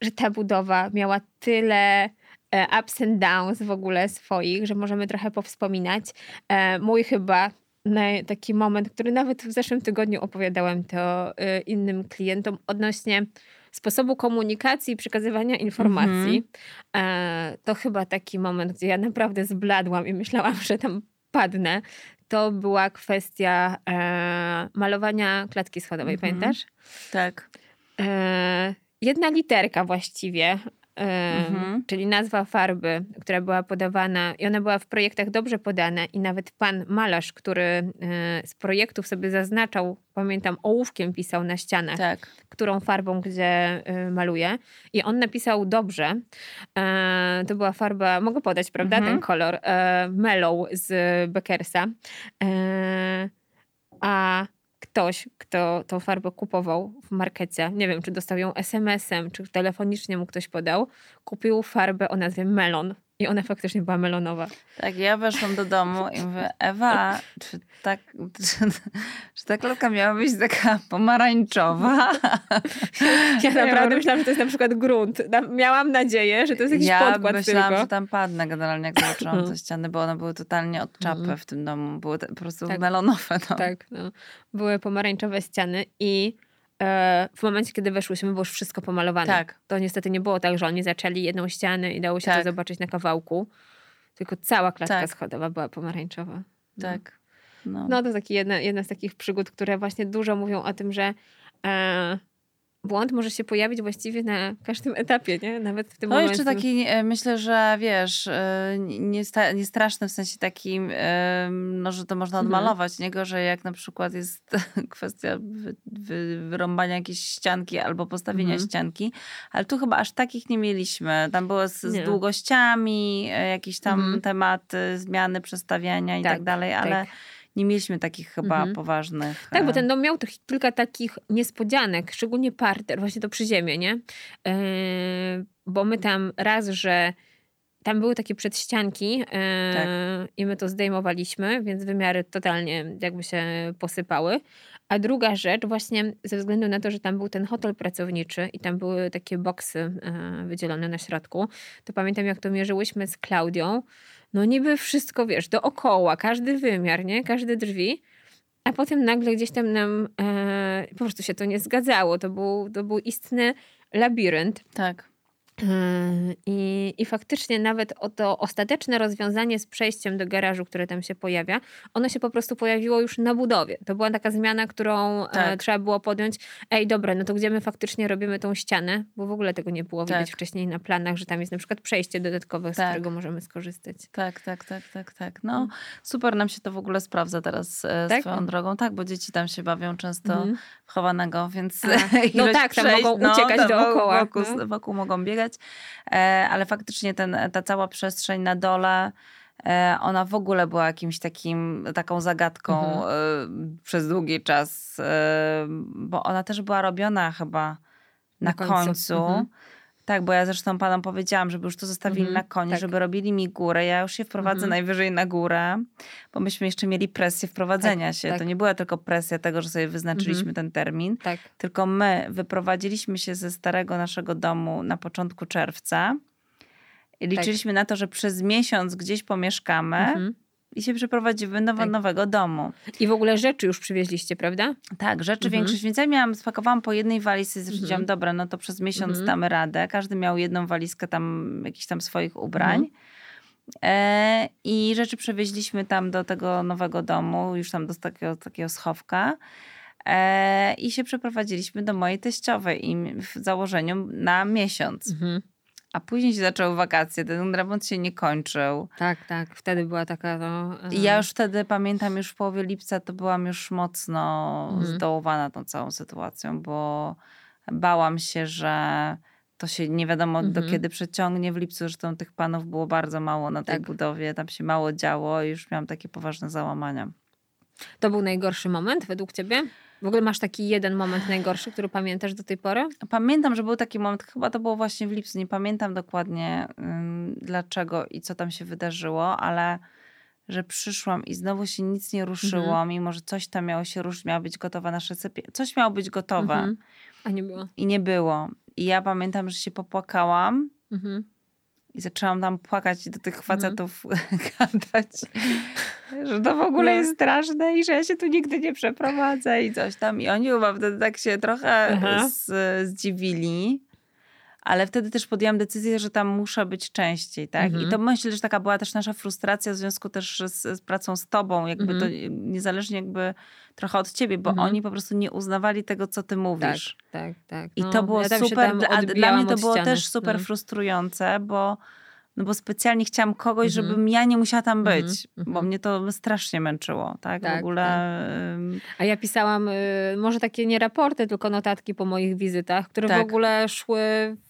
że ta budowa miała tyle e, ups and downs w ogóle swoich, że możemy trochę powspominać. Mój chyba taki moment, który nawet w zeszłym tygodniu opowiadałem to y, innym klientom odnośnie sposobu komunikacji i przekazywania informacji. Mm-hmm. To chyba taki moment, gdzie ja naprawdę zbladłam i myślałam, że tam padnę. To była kwestia e, malowania klatki schodowej, mm-hmm. pamiętasz? Tak. E, jedna literka właściwie mhm. czyli nazwa farby, która była podawana i ona była w projektach dobrze podana i nawet pan malarz, który e, z projektów sobie zaznaczał, pamiętam, ołówkiem pisał na ścianach, tak. którą farbą gdzie e, maluje i on napisał dobrze. E, to była farba, mogę podać, prawda, mhm. ten kolor, mellow z Beckersa. A ktoś, kto tą farbę kupował w markecie, nie wiem, czy dostał ją SMS-em, czy telefonicznie mu ktoś podał, kupił farbę o nazwie Melon. I ona faktycznie była melonowa. Tak, ja weszłam do domu i mówię, Ewa, czy, tak, czy, czy ta klatka miała być taka pomarańczowa? Ja naprawdę myślałam, że to jest na przykład grunt. Miałam nadzieję, że to jest jakiś ja podkład myślałam, tylko. że tam padnę generalnie, jak zobaczyłam te ściany, bo one były totalnie od czapy Mhm. w tym domu. Były po prostu Tak. melonowe. No. Tak, no. Były pomarańczowe ściany i w momencie, kiedy weszłyśmy, było już wszystko pomalowane. Tak. To niestety nie było tak, że oni zaczęli jedną ścianę i dało się to Tak. zobaczyć na kawałku. Tylko cała klatka Tak. schodowa była pomarańczowa. No. tak. No. No to taki jedna, jedna z takich przygód, które właśnie dużo mówią o tym, że e, błąd może się pojawić właściwie na każdym etapie, nie? Nawet w tym No momencie. jeszcze taki, e, myślę, że wiesz, e, nie, w sensie takim, e, no, że to można Mhm. odmalować. Nie gorzej jak na przykład jest kwestia wy, wy, wyrąbania jakiejś ścianki albo postawienia Mhm. ścianki. Ale tu chyba aż takich nie mieliśmy. Tam było z, z długościami, e, jakieś tam Mhm. tematy, zmiany, przestawiania i tak, Tak, dalej, ale tak. Nie mieliśmy takich chyba Mhm. poważnych. Tak, bo e, ten dom miał kilka takich niespodzianek, szczególnie parter, właśnie to przyziemie, nie? Yy, bo my tam raz, że tam były takie przedścianki yy, Tak. i my to zdejmowaliśmy, więc wymiary totalnie jakby się posypały. A druga rzecz, właśnie ze względu na to, że tam był ten hotel pracowniczy i tam były takie boksy yy, wydzielone na środku, to pamiętam jak to mierzyłyśmy z Klaudią, no niby wszystko, wiesz, dookoła, każdy wymiar, nie? Każde drzwi. A potem nagle gdzieś tam nam e, po prostu się to nie zgadzało. To był, to był istny labirynt. Tak. E, I, I faktycznie nawet o to ostateczne rozwiązanie z przejściem do garażu, które tam się pojawia, ono się po prostu pojawiło już na budowie. To była taka zmiana, którą e, Tak. trzeba było podjąć. Ej, dobra, no to gdzie my faktycznie robimy tą ścianę? Bo w ogóle tego nie było widać Tak. wcześniej na planach, że tam jest na przykład przejście dodatkowe, z Tak. którego możemy skorzystać. Tak, tak, tak, tak, tak. No, super nam się to w ogóle sprawdza teraz e, Tak? swoją drogą. Tak, bo dzieci tam się bawią często Mhm. chowanego, więc A, no ilość tak, tam przejść, mogą uciekać tam dookoła, Wokół, no. wokół mogą biegać, e, ale faktycznie ten, ta cała przestrzeń na dole, e, ona w ogóle była jakimś takim, taką zagadką Mhm. e, przez długi czas, bo ona też była robiona chyba na, Na końcu. końcu. Mhm. Tak, bo ja zresztą panom powiedziałam, żeby już to zostawili Mhm, na koniec, tak. żeby robili mi górę. Ja już się wprowadzę Mhm. najwyżej na górę, bo myśmy jeszcze mieli presję wprowadzenia Tak, się. tak. To nie była tylko presja tego, że sobie wyznaczyliśmy ten termin, Tak. tylko my wyprowadziliśmy się ze starego naszego domu na początku czerwca. I liczyliśmy na to, że przez miesiąc gdzieś pomieszkamy Mhm. I się przeprowadzimy do Tak. nowego domu. I w ogóle rzeczy już przywieźliście, prawda? Tak, rzeczy Mhm. większość. Więc ja miałam, spakowałam po jednej walizce stwierdziłam, Mhm. dobra, no to przez miesiąc Mhm. damy radę. Każdy miał jedną walizkę tam, jakichś tam swoich ubrań. Mhm. E, I rzeczy przewieźliśmy tam do tego nowego domu, już tam do takiego, takiego schowka. E, I się przeprowadziliśmy do mojej teściowej i w założeniu na miesiąc. Mhm. A później się zaczęły wakacje, ten remont się nie kończył. Tak, tak. Wtedy była taka, no... I ja już wtedy pamiętam, już w połowie lipca to byłam już mocno Mhm. zdołowana tą całą sytuacją, bo bałam się, że to się nie wiadomo do Mhm. kiedy przeciągnie. W lipcu zresztą tych panów było bardzo mało na tej Tak. budowie, tam się mało działo i już miałam takie poważne załamania. To był najgorszy moment według ciebie? W ogóle masz taki jeden moment najgorszy, który pamiętasz do tej pory? Pamiętam, że był taki moment, chyba to było właśnie w lipcu, nie pamiętam dokładnie ym, dlaczego i co tam się wydarzyło, ale że przyszłam i znowu się nic nie ruszyło, Mhm. mimo że coś tam miało się ruszyć, miała być gotowa nasze sypie. Coś miało być gotowe Mhm. A nie było. i nie było. I ja pamiętam, że się popłakałam Mhm. I zaczęłam tam płakać do tych Mhm. facetów gadać, że to w ogóle No. jest straszne i że ja się tu nigdy nie przeprowadzę i coś tam. I oni chyba wtedy tak się trochę z, zdziwili. Ale wtedy też podjęłam decyzję, że tam muszę być częściej, tak? Mhm. I to myślę, że taka była też nasza frustracja w związku też z, z pracą z tobą, jakby Mhm. to niezależnie jakby trochę od ciebie, bo Mhm. oni po prostu nie uznawali tego, co ty Tak, mówisz. tak, tak. I No, to było ja super, a dla mnie to było też super No. frustrujące, bo, no bo specjalnie chciałam kogoś, Mhm. żebym ja nie musiała tam być, Mhm, bo mhm. mnie to strasznie męczyło, tak? w Tak, ogóle... ym, A ja pisałam y, może takie nie raporty, tylko notatki po moich wizytach, które w Tak. ogóle szły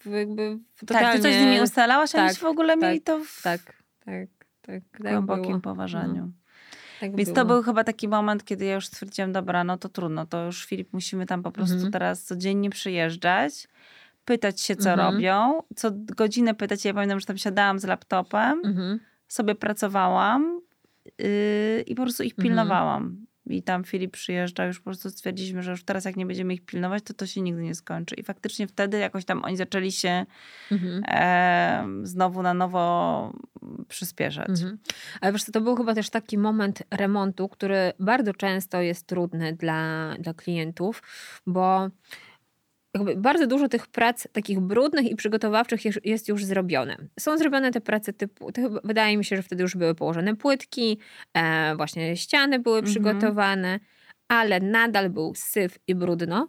w, jakby w totalnie... Tak, ty coś z nimi ustalałaś, a tak, w ogóle tak, mieli to w Tak, tak, tak. tak głębokim było. poważaniu. tak Więc było. to był chyba taki moment, kiedy ja już stwierdziłam, dobra, no to trudno, to już Filip, musimy tam po prostu Mhm. teraz codziennie przyjeżdżać, pytać się, co Mhm. robią, co godzinę pytać. Ja pamiętam, że tam siadałam z laptopem, Mhm. sobie pracowałam yy, i po prostu ich Mhm. pilnowałam. I tam Filip przyjeżdża, już po prostu stwierdziliśmy, że już teraz jak nie będziemy ich pilnować, to to się nigdy nie skończy. I faktycznie wtedy jakoś tam oni zaczęli się e, znowu na nowo przyspieszać. Mhm. Ale wiesz to był chyba też taki moment remontu, który bardzo często jest trudny dla, dla klientów, bo bardzo dużo tych prac takich brudnych i przygotowawczych jest, już zrobione. Są zrobione te prace typu, chyba, wydaje mi się, że wtedy już były położone płytki, e, właśnie ściany były Mhm. przygotowane, ale nadal był syf i brudno.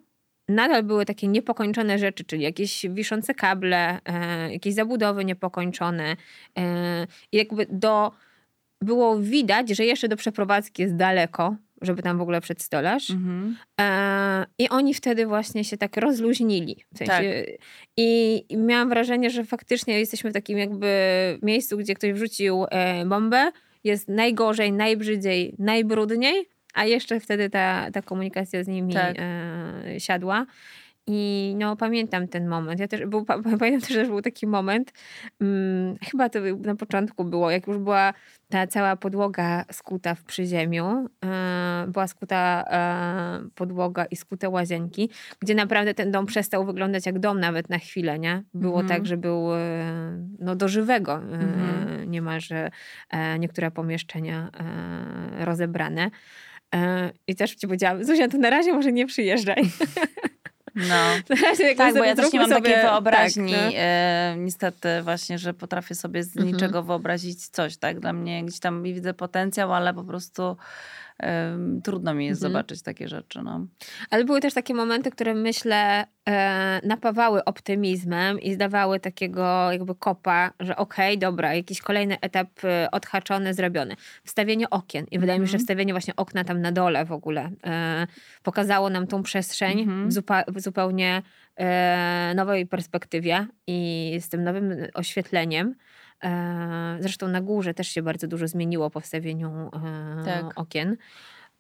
Nadal były takie niepokończone rzeczy, czyli jakieś wiszące kable, e, jakieś zabudowy niepokończone. E, jakby do, było widać, że jeszcze do przeprowadzki jest daleko, żeby tam w ogóle przedstolarz. Mhm. E, I oni wtedy właśnie się tak rozluźnili. W sensie, i, I miałam wrażenie, że faktycznie jesteśmy w takim jakby miejscu, gdzie ktoś wrzucił e, bombę. Jest najgorzej, najbrzydziej, najbrudniej, a jeszcze wtedy ta, ta komunikacja z nimi Tak. e, siadła. I no, pamiętam ten moment. Ja też, był, pa- pamiętam też, że był taki moment, mm, chyba to na początku było, jak już była ta cała podłoga skuta w przyziemiu, e, była skuta e, podłoga i skute łazienki, gdzie naprawdę ten dom przestał wyglądać jak dom nawet na chwilę, nie? Było Mhm. tak, że był e, no, do żywego Mhm. niemalże niektóre pomieszczenia rozebrane. I też ci powiedziałam, Zuzia, to na razie może nie przyjeżdżaj. No. Tak, bo ja też nie mam takiej sobie- wyobraźni, tak, e, niestety właśnie, że potrafię sobie z Mhm. niczego wyobrazić coś, tak? Dla mnie gdzieś tam widzę potencjał, ale po prostu trudno mi jest Mhm. zobaczyć takie rzeczy, no. Ale były też takie momenty, które myślę e, napawały optymizmem i zdawały takiego jakby kopa, że okej, dobra, jakiś kolejny etap e, odhaczony, zrobiony. Wstawienie okien. I wydaje mi się, że Mhm. wstawienie właśnie okna tam na dole w ogóle e, pokazało nam tą przestrzeń Mhm. w, zupa- w zupełnie nowej perspektywie i z tym nowym oświetleniem. E, Zresztą na górze też się bardzo dużo zmieniło po wstawieniu e, Tak. okien.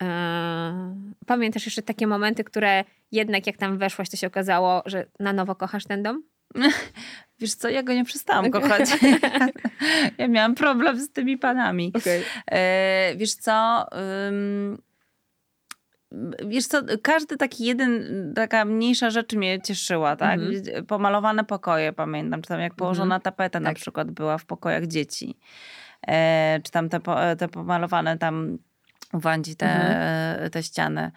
E, Pamiętasz jeszcze takie momenty, które jednak jak tam weszłaś, to się okazało, że na nowo kochasz ten dom? Wiesz co, ja go nie przestałam Okej. kochać. ja miałam problem z tymi panami. Okay. Wiesz co, wiesz co, każdy taki jeden, taka mniejsza rzecz mnie cieszyła, tak? Mhm. Pomalowane pokoje, pamiętam, czy tam jak położona tapeta na Tak. przykład była w pokojach dzieci. E, czy tam te, te pomalowane tam u Wandzi te, Mhm. te ściany.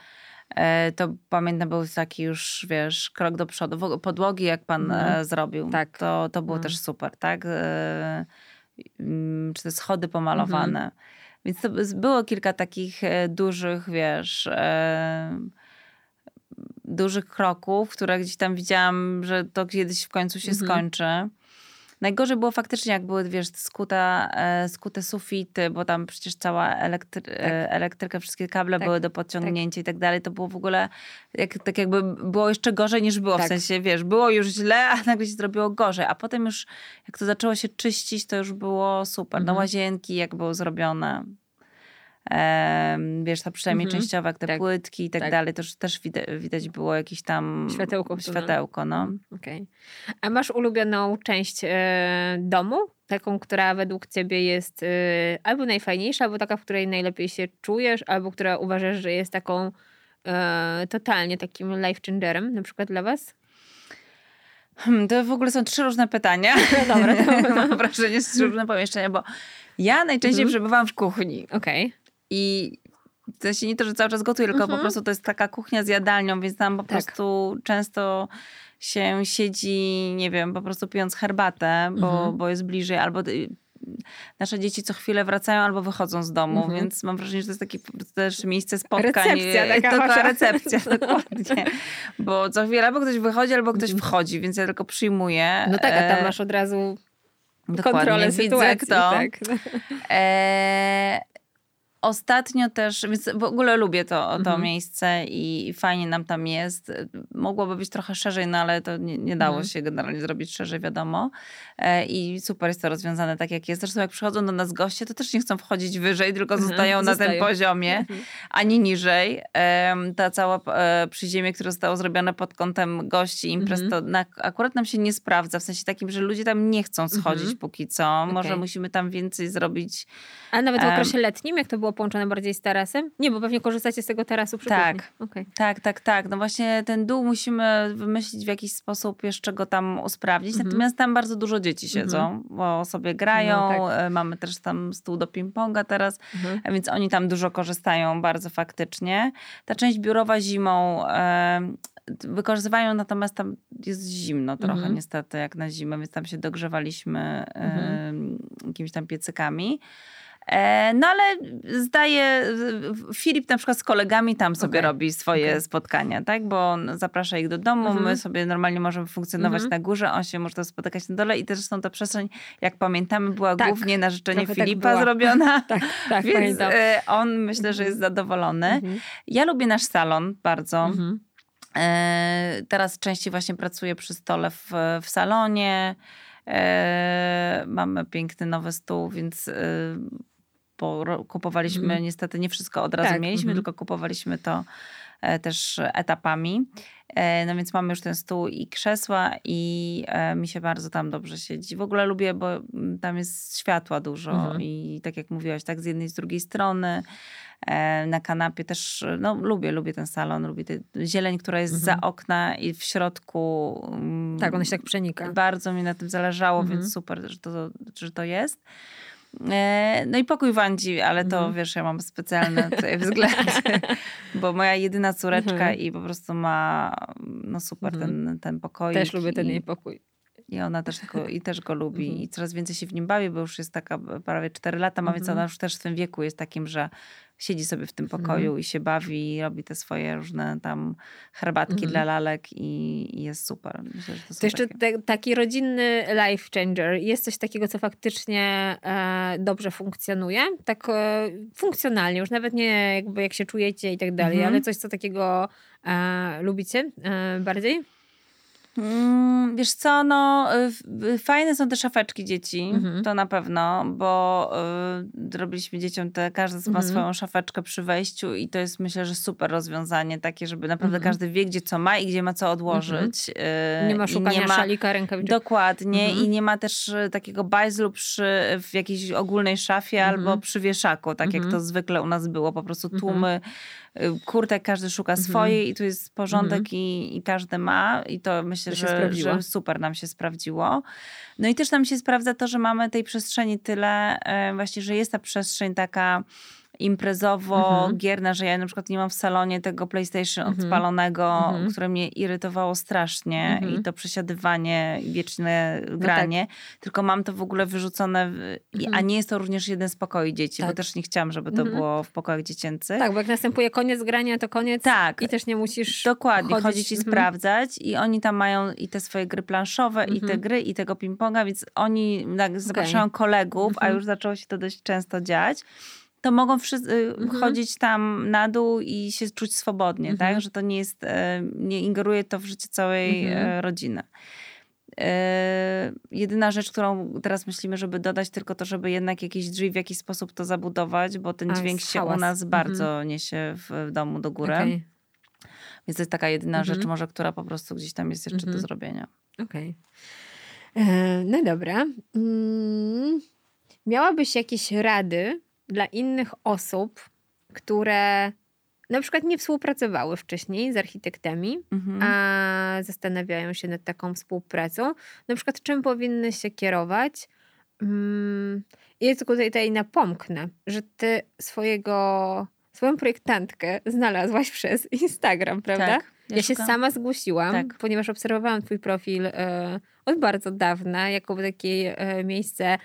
E, to pamiętam, był taki już, wiesz, krok do przodu. Podłogi, jak pan Mhm. e, zrobił, Tak. to, to było też super, tak? E, mm, czy te schody pomalowane. Mhm. Więc to było kilka takich e, dużych, wiesz, dużych kroków, które gdzieś tam widziałam, że to kiedyś w końcu się Mhm. skończy. Najgorzej było faktycznie, jak były, wiesz, skuta, e, skute sufity, bo tam przecież cała elektry- e, elektryka, wszystkie kable Tak, były do podciągnięcia i tak dalej. To było w ogóle jak, tak jakby było jeszcze gorzej niż było. W Tak. sensie, wiesz, było już źle, a nagle się zrobiło gorzej. A potem już, jak to zaczęło się czyścić, to już było super. No Mhm. łazienki, jak były zrobione. Wiesz, ta przynajmniej Mhm. częściowo, jak te Tak, płytki i tak, tak. dalej, to też widać, było jakieś tam Światełko światełko, no. Okej. A masz ulubioną część e, domu? Taką, która według ciebie jest e, albo najfajniejsza, albo taka, w której najlepiej się czujesz, albo która uważasz, że jest taką e, totalnie takim life changerem, na przykład dla was? Hmm, to w ogóle są trzy różne pytania. No dobra, to- Mam wrażenie, że trzy różne pomieszczenia, bo ja najczęściej Mhm. przebywam w kuchni Okej. I w sensie nie to, że cały czas gotuję, tylko Mhm. po prostu to jest taka kuchnia z jadalnią, więc tam po Tak. prostu często się siedzi, nie wiem, po prostu pijąc herbatę, bo, Mhm. bo jest bliżej, albo y, nasze dzieci co chwilę wracają albo wychodzą z domu, Mhm. więc mam wrażenie, że to jest takie też miejsce spotkań. Recepcja taka Taka wasza. recepcja, dokładnie. Bo co chwilę albo ktoś wychodzi, albo ktoś Mhm. wchodzi, więc ja tylko przyjmuję. No tak, a tam E, masz od razu dokładnie, kontrolę widzę sytuacji. kto. Tak. E, ostatnio też, więc w ogóle lubię to, to Mhm. miejsce i fajnie nam tam jest. Mogłoby być trochę szerzej, no ale to nie, nie dało Mhm. się generalnie zrobić szerzej, wiadomo. E, I super jest to rozwiązane tak, jak jest. Zresztą jak przychodzą do nas goście, to też nie chcą wchodzić wyżej, tylko Mhm, zostają na tym poziomie, Mhm. ani niżej. Ta cała e, przyziemie, które zostało zrobione pod kątem gości, imprez, Mhm. to na, akurat nam się nie sprawdza, w sensie takim, że ludzie tam nie chcą schodzić Mhm. póki co. Może Okej. musimy tam więcej zrobić A nawet w okresie letnim, jak to było połączone bardziej z tarasem? Nie, bo pewnie korzystacie z tego tarasu przy Tak. Okej. Tak, tak, tak. No właśnie ten dół musimy wymyślić w jakiś sposób jeszcze go tam usprawdzić. Mhm. Natomiast tam bardzo dużo dzieci siedzą, bo sobie grają. No tak. E, Mamy też tam stół do ping-ponga teraz, Mhm. a więc oni tam dużo korzystają bardzo faktycznie. Ta część biurowa zimą e, wykorzystywają, natomiast tam jest zimno trochę Mhm. niestety jak na zimę, więc tam się dogrzewaliśmy e, Mhm. jakimiś tam piecykami. E, No ale zdaje, Filip na przykład z kolegami tam sobie Okej, robi swoje okej. spotkania, tak? Bo on zaprasza ich do domu, Mhm. my sobie normalnie możemy funkcjonować Mhm. na górze, on się może spotykać na dole i też zresztą ta przestrzeń, jak pamiętamy, była Tak, głównie na życzenie trochę tak Filipa była. zrobiona. Tak, tak, Więc pamiętam. e, on myślę, że jest zadowolony. Mhm. Ja lubię nasz salon bardzo. Mhm. E, teraz częściej właśnie pracuję przy stole w, w salonie. Mamy piękny nowy stół, więc bo kupowaliśmy Mhm. niestety nie wszystko od razu Tak, mieliśmy, mhm. tylko kupowaliśmy to e, też etapami. E, No więc mamy już ten stół i krzesła i e, mi się bardzo tam dobrze siedzi. W ogóle lubię, bo mm, tam jest światła dużo Mhm. i tak jak mówiłaś, tak z jednej z drugiej strony. Na kanapie też, no lubię, lubię ten salon, lubię tę zieleń, która jest Mhm. za okna i w środku. mm, Tak, ona się tak przenika. Bardzo mi na tym zależało, Mhm. więc super, że to, że to jest. E, No i pokój Wandzi, ale to Mhm. wiesz, ja mam specjalne tutaj względy, bo moja jedyna córeczka Mhm. i po prostu ma no super Mhm. ten, ten pokoik. Też lubię ten jej pokój. I ona też go, i też go lubi Mhm. i coraz więcej się w nim bawi, bo już jest taka prawie 4 lata ma, więc Mhm. ona już też w tym wieku jest takim, że siedzi sobie w tym pokoju i się bawi, i robi te swoje różne tam herbatki Mhm. dla lalek i, i jest super. Myślę, że to, To jeszcze te, taki rodzinny life changer. Jest coś takiego, co faktycznie e, dobrze funkcjonuje? Tak e, funkcjonalnie, już nawet nie jakby jak się czujecie i tak dalej, Mhm. ale coś, co takiego e, lubicie e, bardziej? Mm, wiesz co, no fajne są te szafeczki dzieci, Mhm. to na pewno, bo y, robiliśmy dzieciom te, każdy ma Mhm. swoją szafeczkę przy wejściu i to jest myślę, że super rozwiązanie takie, żeby naprawdę Mhm. każdy wie, gdzie co ma i gdzie ma co odłożyć. y, Nie ma szukania szalika, rękawiczek. Dokładnie Mhm. i nie ma też y, takiego bajzlu przy, w jakiejś ogólnej szafie Mhm. albo przy wieszaku, tak jak Mhm. to zwykle u nas było. Po prostu tłumy kurtek, każdy szuka Mhm. swojej i tu jest porządek Mhm. i, i każdy ma i to myślę, To że, że super nam się sprawdziło. No i też nam się sprawdza to, że mamy tej przestrzeni tyle, e, właśnie, że jest ta przestrzeń taka imprezowo, Mhm. gierna, że ja na przykład nie mam w salonie tego PlayStation Mhm. odpalonego, Mhm. które mnie irytowało strasznie Mhm. i to przesiadywanie, i wieczne granie, tylko mam to w ogóle wyrzucone, w, a Mhm. nie jest to również jeden z pokoi dzieci, bo Tak. też nie chciałam, żeby to Mhm. było w pokojach dziecięcych. Tak, bo jak następuje koniec grania, to koniec Tak. i też nie musisz Dokładnie, chodzić. chodzić i sprawdzać i oni tam mają i te swoje gry planszowe i te gry i tego ping-ponga, więc oni tak, zapraszają kolegów, a już zaczęło się to dość często dziać, to mogą wszyscy Mhm. chodzić tam na dół i się czuć swobodnie, Mhm. tak? Że to nie jest, e, nie ingeruje to w życie całej Mhm. e, rodziny. E, Jedyna rzecz, którą teraz myślimy, żeby dodać, tylko to, żeby jednak jakieś drzwi w jakiś sposób to zabudować, bo ten A, dźwięk się u hałas. nas Mhm. bardzo niesie w domu do góry. Okej, Więc to jest taka jedyna Mhm. rzecz, może, która po prostu gdzieś tam jest jeszcze Mhm. do zrobienia. okej. E, No dobra. Mm, Miałabyś jakieś rady dla innych osób, które na przykład nie współpracowały wcześniej z architektami, Mhm. a zastanawiają się nad taką współpracą. Na przykład, czym powinny się kierować? Mm, I ja tylko tutaj, tutaj napomknę, że ty swojego, swoją projektantkę znalazłaś przez Instagram, prawda? Tak, Ja się sama zgłosiłam, Tak. ponieważ obserwowałam twój profil e, od bardzo dawna, jako takie e, miejsce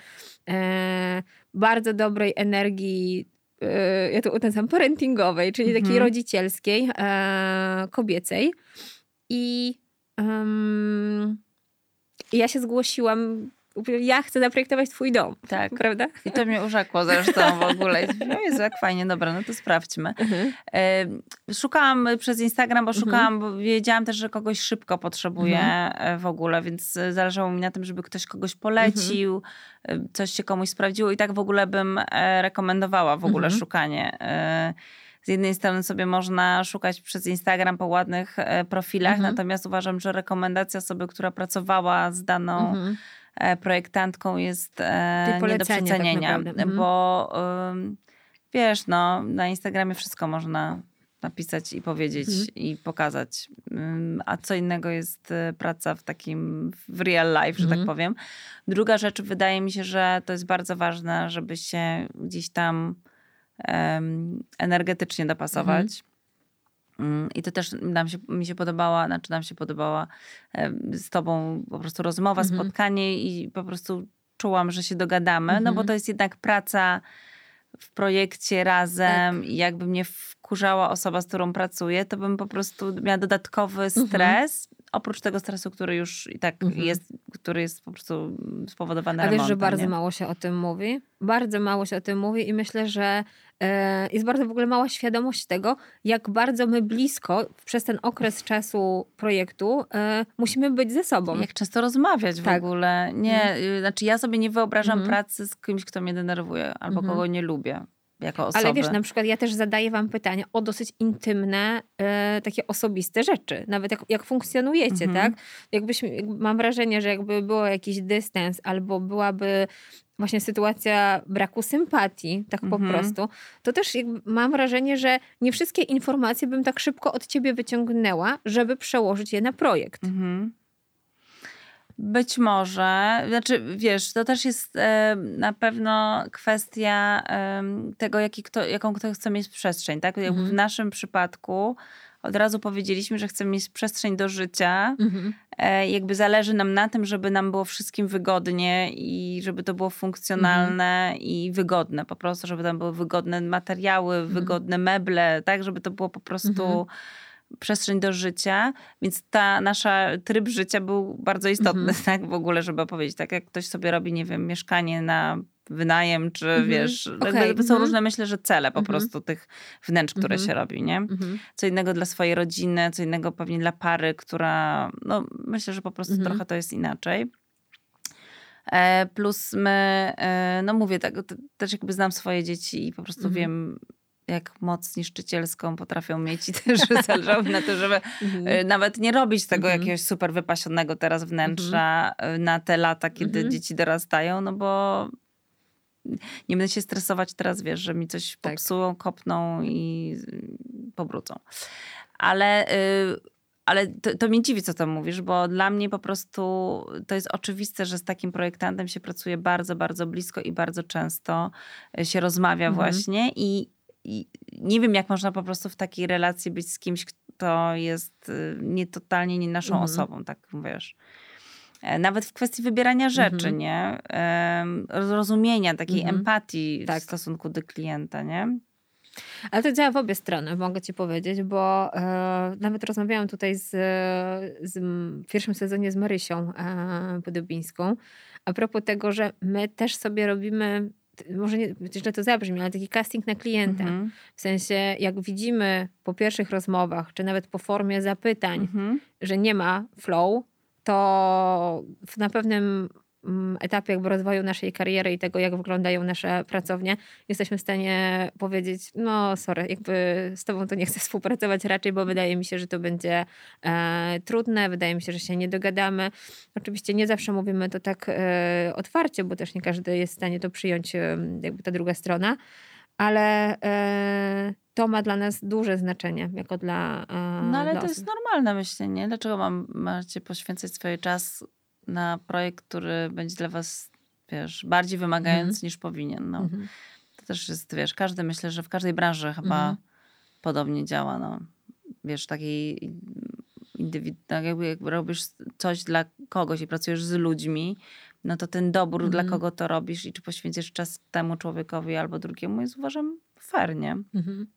e, bardzo dobrej energii, e, ja to uznam parentingowej, czyli takiej Mhm. rodzicielskiej, e, kobiecej. I em, ja się zgłosiłam ja chcę zaprojektować twój dom. Tak. Prawda? I to mnie urzekło zresztą w ogóle. No Jezu, jak fajnie, dobra, no to sprawdźmy. Mhm. Szukałam przez Instagram, bo szukałam, bo wiedziałam też, że kogoś szybko potrzebuję Mhm. e, w ogóle, więc e, zależało mi na tym, żeby ktoś kogoś polecił, e, coś się komuś sprawdziło i tak w ogóle bym rekomendowała w ogóle Mhm. szukanie. Z jednej strony sobie można szukać przez Instagram po ładnych profilach, Mhm. natomiast uważam, że rekomendacja osoby, która pracowała z daną Mhm. E, projektantką jest nie do tak przecenienia, naprawdę. Mhm. bo wiesz, no, na Instagramie wszystko można napisać i powiedzieć Mhm. i pokazać, a co innego jest e, praca w takim, w real life, że Mhm. tak powiem. Druga rzecz, wydaje mi się, że to jest bardzo ważne, żeby się gdzieś tam em, energetycznie dopasować. Mm, I to też nam się, mi się podobała, znaczy nam się podobała z tobą po prostu rozmowa, Mhm. spotkanie i po prostu czułam, że się dogadamy, no bo Mhm. to jest jednak praca w projekcie razem Tak. i jakby mnie wkurzała osoba, z którą pracuję, to bym po prostu miała dodatkowy Mhm. Oprócz tego stresu, który już i tak Mhm. jest, który jest po prostu spowodowany A wiesz, remontem. że bardzo nie? mało się o tym mówi? Bardzo mało się o tym mówi i myślę, że e, jest bardzo w ogóle mała świadomość tego, jak bardzo my blisko przez ten okres czasu projektu e, musimy być ze sobą. Jak często rozmawiać w Tak. ogóle. Nie, y, znaczy ja sobie nie wyobrażam Mhm. pracy z kimś, kto mnie denerwuje albo Mhm. kogo nie lubię jako osobę. Ale wiesz, na przykład ja też zadaję wam pytania o dosyć intymne, e, takie osobiste rzeczy. Nawet jak, jak funkcjonujecie, Mhm. tak? Jakbyśmy, jakby mam wrażenie, że jakby było jakiś dystans albo byłaby właśnie sytuacja braku sympatii, tak po Mhm. prostu, to też mam wrażenie, że nie wszystkie informacje bym tak szybko od ciebie wyciągnęła, żeby przełożyć je na projekt. Mhm. Być może, znaczy wiesz, to też jest e, na pewno kwestia em, tego, jaki kto, jaką kto chce mieć przestrzeń. Tak? Mhm. W naszym przypadku od razu powiedzieliśmy, że chcemy mieć przestrzeń do życia. Mhm. E, jakby zależy nam na tym, żeby nam było wszystkim wygodnie i żeby to było funkcjonalne i wygodne. Po prostu, żeby tam były wygodne materiały, wygodne meble, tak, żeby to było po prostu Mhm. Przestrzeń do życia. Więc ta nasza tryb życia był bardzo istotny, Mhm. tak, w ogóle, żeby powiedzieć. Tak jak ktoś sobie robi, nie wiem, mieszkanie na wynajem, czy Mhm. wiesz, jakby są mhm. różne, myślę, że cele po Mhm. prostu tych wnętrz, które się robi, nie? Co innego dla swojej rodziny, co innego pewnie dla pary, która, no myślę, że po prostu trochę to jest inaczej. E, plus my, e, no mówię, tak, też jakby znam swoje dzieci i po prostu wiem, jak moc niszczycielską potrafią mieć i też zależało mi na to, żeby Mhm. e, nawet nie robić tego Mhm. jakiegoś super wypasionego teraz wnętrza e, na te lata, kiedy Mhm. dzieci dorastają, no bo nie będę się stresować teraz, wiesz, że mi coś Tak. popsują, kopną i pobrudzą. Ale, y, ale to, to mnie dziwi, co to mówisz, bo dla mnie po prostu to jest oczywiste, że z takim projektantem się pracuje bardzo, bardzo blisko i bardzo często się rozmawia Mhm. właśnie i nie wiem, jak można po prostu w takiej relacji być z kimś, kto jest y, nie totalnie nie naszą Mhm. osobą, tak wiesz. E, Nawet w kwestii wybierania rzeczy, Mhm. nie? Em, Zrozumienia, takiej Mhm. empatii Tak. w stosunku do klienta, nie? Ale to działa w obie strony, mogę ci powiedzieć, bo e, nawet rozmawiałam tutaj z, z w pierwszym sezonie z Marysią e, Podobińską a propos tego, że my też sobie robimy, może nie, źle to zabrzmi, ale taki casting na klienta. Mhm. W sensie, jak widzimy po pierwszych rozmowach, czy nawet po formie zapytań, Mhm. że nie ma flow, to na pewnym etapie jakby rozwoju naszej kariery i tego, jak wyglądają nasze pracownie, jesteśmy w stanie powiedzieć, no sorry, jakby z tobą to nie chcę współpracować raczej, bo wydaje mi się, że to będzie e, trudne, wydaje mi się, że się nie dogadamy. Oczywiście nie zawsze mówimy to tak e, otwarcie, bo też nie każdy jest w stanie to przyjąć, e, jakby ta druga strona, ale e, to ma dla nas duże znaczenie, jako dla e, No ale to osób. jest normalne myślenie. Dlaczego mam, macie poświęcać swój czas na projekt, który będzie dla was, wiesz, bardziej wymagający niż powinien? No. Mhm. To też jest, wiesz, każdy, myślę, że w każdej branży chyba Mhm. podobnie działa, no. Wiesz, takiej indywid... tak jakby, jakby robisz coś dla kogoś i pracujesz z ludźmi, no to ten dobór, Mhm. dla kogo to robisz i czy poświęcisz czas temu człowiekowi albo drugiemu jest uważam fair, nie? Mhm.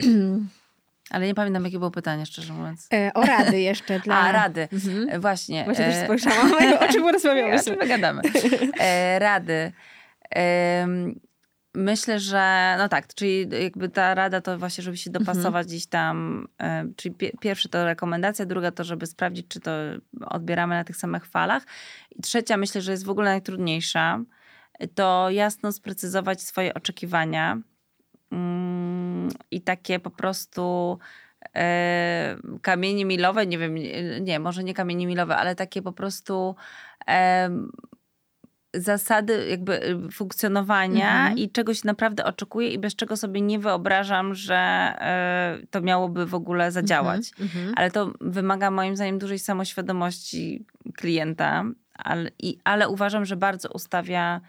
Ale nie pamiętam, jakie było pytanie, szczerze mówiąc. E, o rady jeszcze dla... A, rady. Mhm. E, właśnie. Właśnie też e, spojrzałam, o czym rozmawiamy. o czym gadamy. E, rady. E, myślę, że no tak, czyli jakby ta rada to właśnie, żeby się dopasować mhm. gdzieś tam, e, czyli pierwsze to rekomendacja, druga to, żeby sprawdzić, czy to odbieramy na tych samych falach. I trzecia myślę, że jest w ogóle najtrudniejsza, to jasno sprecyzować swoje oczekiwania i takie po prostu e, kamienie milowe, nie wiem, nie, może nie kamienie milowe, ale takie po prostu zasady jakby y, funkcjonowania mhm. i czegoś naprawdę oczekuję i bez czego sobie nie wyobrażam, że y, to miałoby w ogóle zadziałać. Mhm. mhm. Ale to wymaga moim zdaniem dużej samoświadomości klienta, ale, i, ale uważam, że bardzo ustawia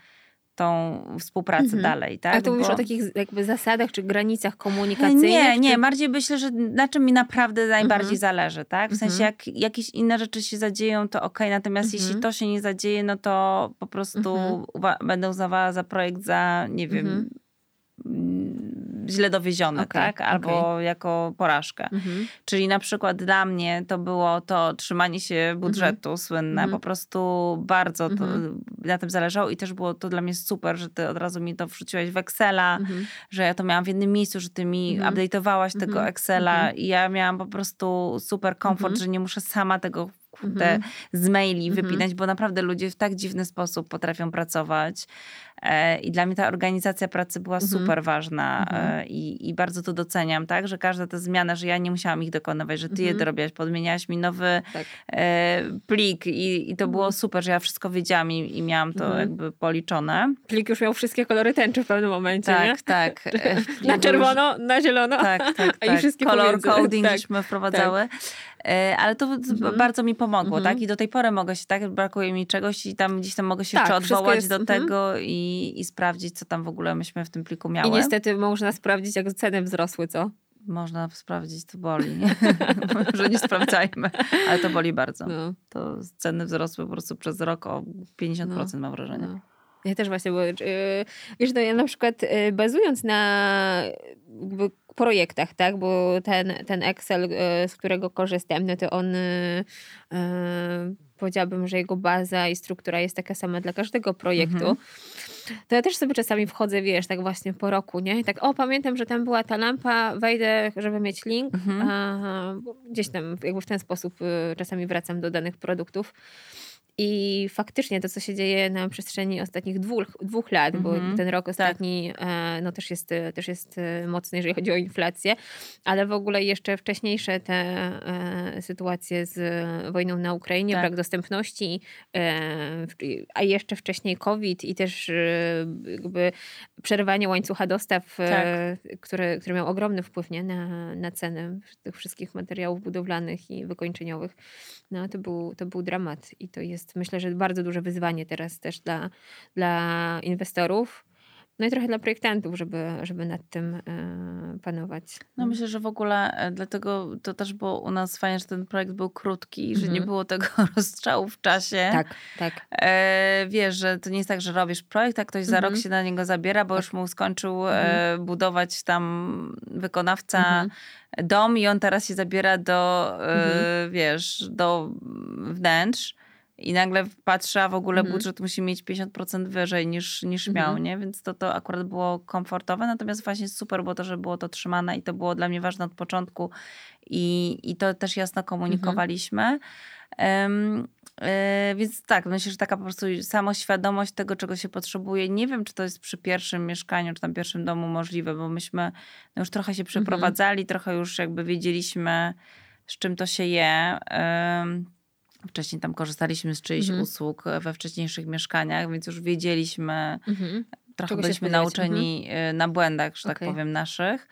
tą współpracę mhm. dalej. Tak? A to mówisz Bo... o takich jakby zasadach czy granicach komunikacyjnych? Nie, nie. Czy... Bardziej myślę, że na czym mi naprawdę najbardziej mhm. zależy. Tak? W mhm. sensie jak jakieś inne rzeczy się zadzieją, to ok. Natomiast jeśli mhm. to się nie zadzieje, no to po prostu mhm. będę uznawała za projekt za, nie wiem mhm źle dowiezione, okay, tak? Albo okay. jako porażkę. Mhm. Czyli na przykład dla mnie to było to trzymanie się budżetu mhm. słynne. Mhm. Po prostu bardzo to, mhm. na tym zależało i też było to dla mnie super, że ty od razu mi to wrzuciłeś w Excela, mhm. że ja to miałam w jednym miejscu, że ty mi mhm. update'owałaś tego Excela i ja miałam po prostu super komfort, że nie muszę sama tego te z maili wypinać, bo naprawdę ludzie w tak dziwny sposób potrafią pracować. E, I dla mnie ta organizacja pracy była mhm. super ważna mhm. E, i, i bardzo to doceniam, tak? Że każda ta zmiana, że ja nie musiałam ich dokonywać, że ty mhm. je dorobiłaś, podmieniałaś mi nowy tak. e, plik i, i to było mhm. super, że ja wszystko wiedziałam i, i miałam to mhm. jakby policzone. Plik już miał wszystkie kolory tęczy w pewnym momencie, Tak, nie? tak. na czerwono, na zielono. Tak, tak, tak. I wszystkie pomiędzy. coding tak. żeśmy wprowadzały. Tak. Ale to mhm. bardzo mi pomogło, tak? I do tej pory mogę się, tak? Brakuje mi czegoś i tam gdzieś tam mogę się tak, jeszcze odwołać jest, do tego i i, sprawdzić, co tam w ogóle myśmy w tym pliku miały. I niestety można sprawdzić, jak ceny wzrosły, co? Można sprawdzić, to boli. Że nie sprawdzajmy, ale to boli bardzo. No. To ceny wzrosły po prostu przez rok o 50% no. mam wrażenie. No. Ja też właśnie, bo yy, wiesz, no ja na przykład yy, bazując na jakby projektach, tak, bo ten, ten Excel, yy, z którego korzystam, no to on y, powiedziałabym, że jego baza i struktura jest taka sama dla każdego projektu, mhm. to ja też sobie czasami wchodzę, wiesz, tak właśnie po roku, nie? I tak, o, pamiętam, że tam była ta lampa, wejdę, żeby mieć link. Mhm. A, gdzieś tam jakby w ten sposób czasami wracam do danych produktów. I faktycznie to, co się dzieje na przestrzeni ostatnich dwóch, dwóch lat, mm -hmm. bo mhm. ten rok tak. ostatni tak. no, też, jest, też jest e, mocny, jeżeli chodzi o inflację, ale w ogóle jeszcze wcześniejsze te e, sytuacje z wojną na Ukrainie, tak. brak dostępności, e, a jeszcze wcześniej COVID i też jakby przerwanie łańcucha dostaw, tak. które, które miał ogromny wpływ nie, na, na cenę tych wszystkich materiałów budowlanych i wykończeniowych. No, to był, to był dramat i to jest myślę, że bardzo duże wyzwanie teraz też dla, dla inwestorów. No i trochę dla projektantów, żeby, żeby nad tym e, panować. No myślę, że w ogóle e, dlatego to też było u nas fajnie, że ten projekt był krótki, mhm. że nie mhm. było tego rozstrzału w czasie. Tak, tak. E, wiesz, że to nie jest tak, że robisz projekt, a ktoś za rok mhm. się na niego zabiera, bo tak. już mu skończył e, mhm. budować tam wykonawca dom i on teraz się zabiera do, e, wiesz, do wnętrz i nagle patrzę, a w ogóle mhm. budżet musi mieć 50% wyżej niż, niż miał, mhm. nie? Więc to, to akurat było komfortowe. Natomiast właśnie super było to, że było to trzymane i to było dla mnie ważne od początku i, i to też jasno komunikowaliśmy. Um, więc tak, myślę, że taka po prostu samoświadomość tego, czego się potrzebuje. Nie wiem, czy to jest przy pierwszym mieszkaniu, czy tam pierwszym domu możliwe, bo myśmy no już trochę się mhm. przeprowadzali, trochę już jakby wiedzieliśmy, z czym to się je. Wcześniej tam korzystaliśmy z czyichś mhm. usług we wcześniejszych mieszkaniach, więc już wiedzieliśmy, mhm. trochę Czego byliśmy nauczeni mhm. Y, na błędach, że tak okay. powiem, naszych.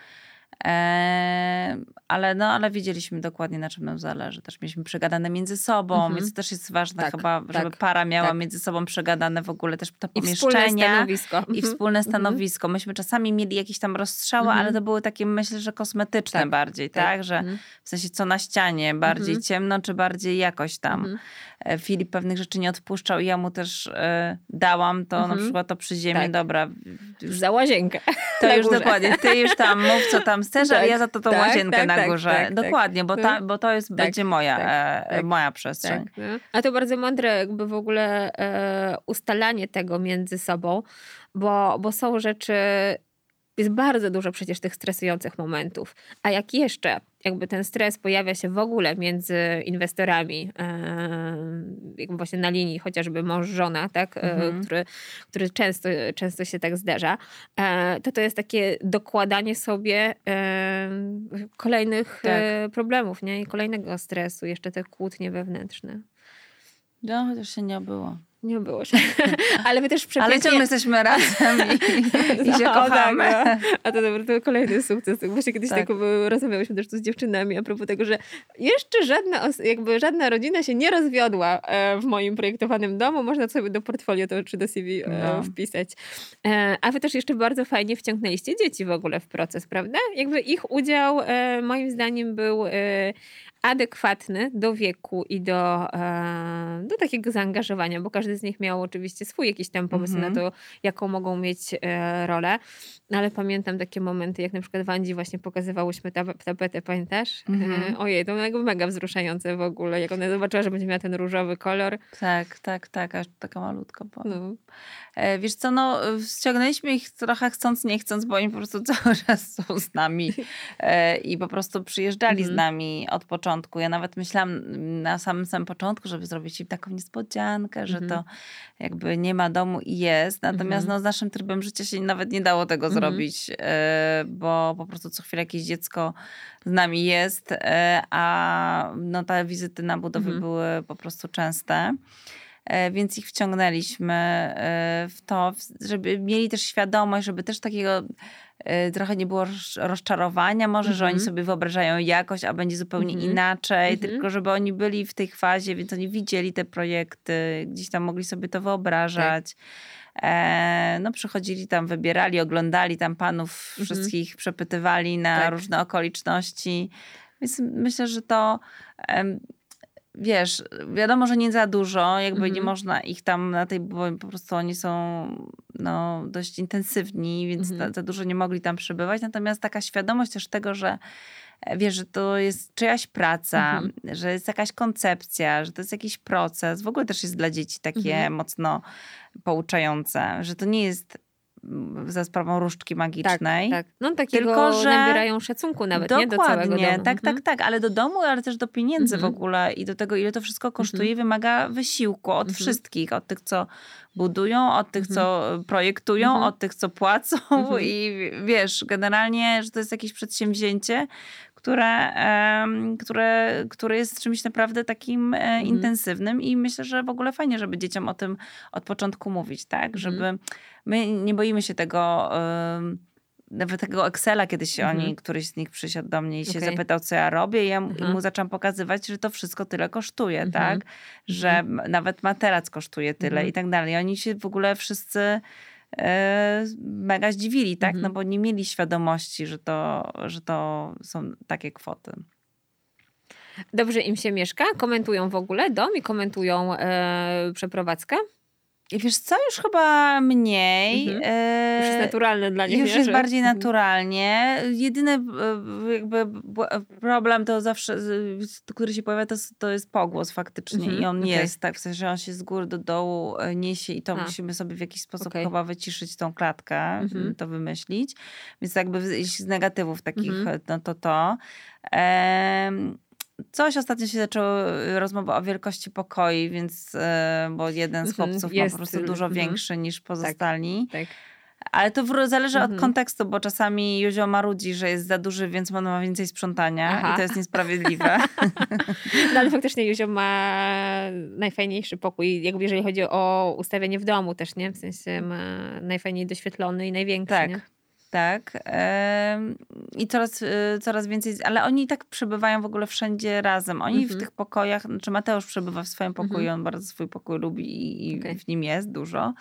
Ale, no, ale wiedzieliśmy dokładnie, na czym nam zależy. Też mieliśmy przegadane między sobą, mhm. więc to też jest ważne tak, chyba, tak, żeby para miała tak. między sobą przegadane w ogóle też to pomieszczenia. I wspólne stanowisko. I mhm. wspólne mhm. stanowisko. Myśmy czasami mieli jakieś tam rozstrzały, ale to były takie, myślę, że kosmetyczne tak, bardziej, tak? tak? Że w sensie co na ścianie, bardziej ciemno, czy bardziej jakoś tam. E, Filip pewnych rzeczy nie odpuszczał i ja mu też e, dałam to, na przykład to przy ziemi, dobra. Już, Za łazienkę. To już dokładnie. Ty już tam mów, co tam Tak, ale ja za to tą tak, łazienkę tak, na tak, górze. tak, tak. Dokładnie, bo, ta, No. bo to jest, będzie moja, e, moja przestrzeń. No. A to bardzo mądre jakby w ogóle e, ustalanie tego między sobą, bo, bo są rzeczy, jest bardzo dużo przecież tych stresujących momentów. A jak jeszcze jakby ten stres pojawia się w ogóle między inwestorami, jakby właśnie na linii chociażby mąż-żona, tak, e, Mhm. który, który często, często się tak zdarza, e, to to jest takie dokładanie sobie kolejnych Tak. e, problemów nie? i kolejnego stresu, jeszcze te kłótnie wewnętrzne. No, chociaż się nie obyło. Nie było się. Ale my też Ale przepięknie... ciągle jesteśmy razem i, i się No, kochamy. tak, no. A to dobra, to kolejny sukces. Właśnie kiedyś Tak. tak. rozmawiałyśmy też tu z dziewczynami a propos tego, że jeszcze żadna, jakby żadna rodzina się nie rozwiodła e, w moim projektowanym domu. Można sobie do portfolio to, czy do CV e, No. wpisać. E, A wy też jeszcze bardzo fajnie wciągnęliście dzieci w ogóle w proces, prawda? Jakby ich udział moim zdaniem był adekwatny do wieku i do, e, do takiego zaangażowania, bo każdy z nich miał oczywiście swój jakiś tam pomysł Mhm. na to, jaką mogą mieć e, rolę. Ale pamiętam takie momenty, jak na przykład Wandzi właśnie pokazywałyśmy ta, tapetę, pamiętasz? Mhm. E, ojej, to mega wzruszające w ogóle, jak ona zobaczyła, że będzie miała ten różowy kolor. Tak, tak, tak, aż taka malutka była. No. Wiesz co, no ściągnęliśmy ich trochę chcąc, nie chcąc, bo oni po prostu cały czas są z nami i po prostu przyjeżdżali z Mhm. nami od początku. Ja nawet myślałam na samym samym początku, żeby zrobić im taką niespodziankę, że Mhm. to jakby nie ma domu i jest. Natomiast Mhm. no, z naszym trybem życia się nawet nie dało tego Mhm. zrobić, e, bo po prostu co chwilę jakieś dziecko z nami jest, e, a no, te wizyty na budowie Mhm. były po prostu częste. E, Więc ich wciągnęliśmy e, w to, żeby mieli też świadomość, żeby też takiego e, trochę nie było roz- rozczarowania, może, że oni Mhm. sobie wyobrażają jakość, a będzie zupełnie Mhm. inaczej, Mhm. tylko żeby oni byli w tej fazie, więc oni widzieli te projekty, gdzieś tam mogli sobie to wyobrażać. E, no przychodzili tam, wybierali, oglądali tam panów Mhm. wszystkich, przepytywali na Tak. różne okoliczności. Więc myślę, że to wiesz, wiadomo, że nie za dużo, jakby nie Mhm. można ich tam na tej, bo po prostu oni są no, dość intensywni, więc Mhm. za, za dużo nie mogli tam przebywać. Natomiast taka świadomość też tego, że e, wiesz, że to jest czyjaś praca, Mhm. że jest jakaś koncepcja, że to jest jakiś proces. W ogóle też jest dla dzieci takie Mhm. mocno pouczające, że to nie jest mm, za sprawą różdżki Tak, magicznej. tak. No takiego Tylko, że- nabierają szacunku nawet, nie? Do całego Dokładnie, domu. tak, Mhm. tak, tak, ale do domu, ale też do pieniędzy Mhm. w ogóle i do tego, ile to wszystko kosztuje, wymaga wysiłku od Mhm. wszystkich, od tych, co budują, od tych, Mhm. co projektują, Mhm. od tych, co płacą Mhm. i wiesz, generalnie, że to jest jakieś przedsięwzięcie, które, które, które jest czymś naprawdę takim e, Mhm. intensywnym i myślę, że w ogóle fajnie, żeby dzieciom o tym od początku mówić, tak? Mhm. Żeby my nie boimy się tego nawet tego Excela kiedyś się Mhm. oni, któryś z nich przysiadł do mnie i się Okej. zapytał, co ja robię i ja mu- zaczęłam pokazywać, że to wszystko tyle kosztuje, Mhm. tak? Że nawet materac kosztuje tyle i tak dalej. I oni się w ogóle wszyscy mega zdziwili, tak? Mhm. No bo nie mieli świadomości, że to, że to są takie kwoty. Dobrze im się mieszka? Komentują w ogóle dom i komentują e, przeprowadzkę? Wiesz co, już chyba mniej. Mhm. e, Już jest naturalne dla nich, Już nie? jest Że- bardziej Mhm. naturalnie. Jedyny e, jakby problem to zawsze, który się pojawia, to, to jest pogłos faktycznie. Mhm, I on okej. jest, tak, w sensie, że on się z góry do dołu e, niesie i to A. musimy sobie w jakiś sposób Okej. chyba wyciszyć tą klatkę, Mhm. to wymyślić. Więc jakby z z negatywów takich, e, no to to. Em, Coś ostatnio się zaczęło e, rozmowa o wielkości pokoi, więc, e, bo jeden z Mhm, chłopców jest, ma po prostu y, dużo mhm. większy niż pozostali. Tak. Ale to w- zależy Mhm. od kontekstu, bo czasami Józio marudzi, że jest za duży, więc on ma więcej sprzątania Aha. i to jest niesprawiedliwe. No ale faktycznie Józio ma najfajniejszy pokój, jakby jeżeli chodzi o ustawienie w domu też, nie? W sensie ma najfajniej doświetlony i największy, tak. nie? Tak. I coraz, y, coraz więcej, ale oni i tak przebywają w ogóle wszędzie razem. Oni Mhm. w tych pokojach, znaczy Mateusz przebywa w swoim pokoju, Mhm. on bardzo swój pokój lubi i, Okej. w nim jest dużo.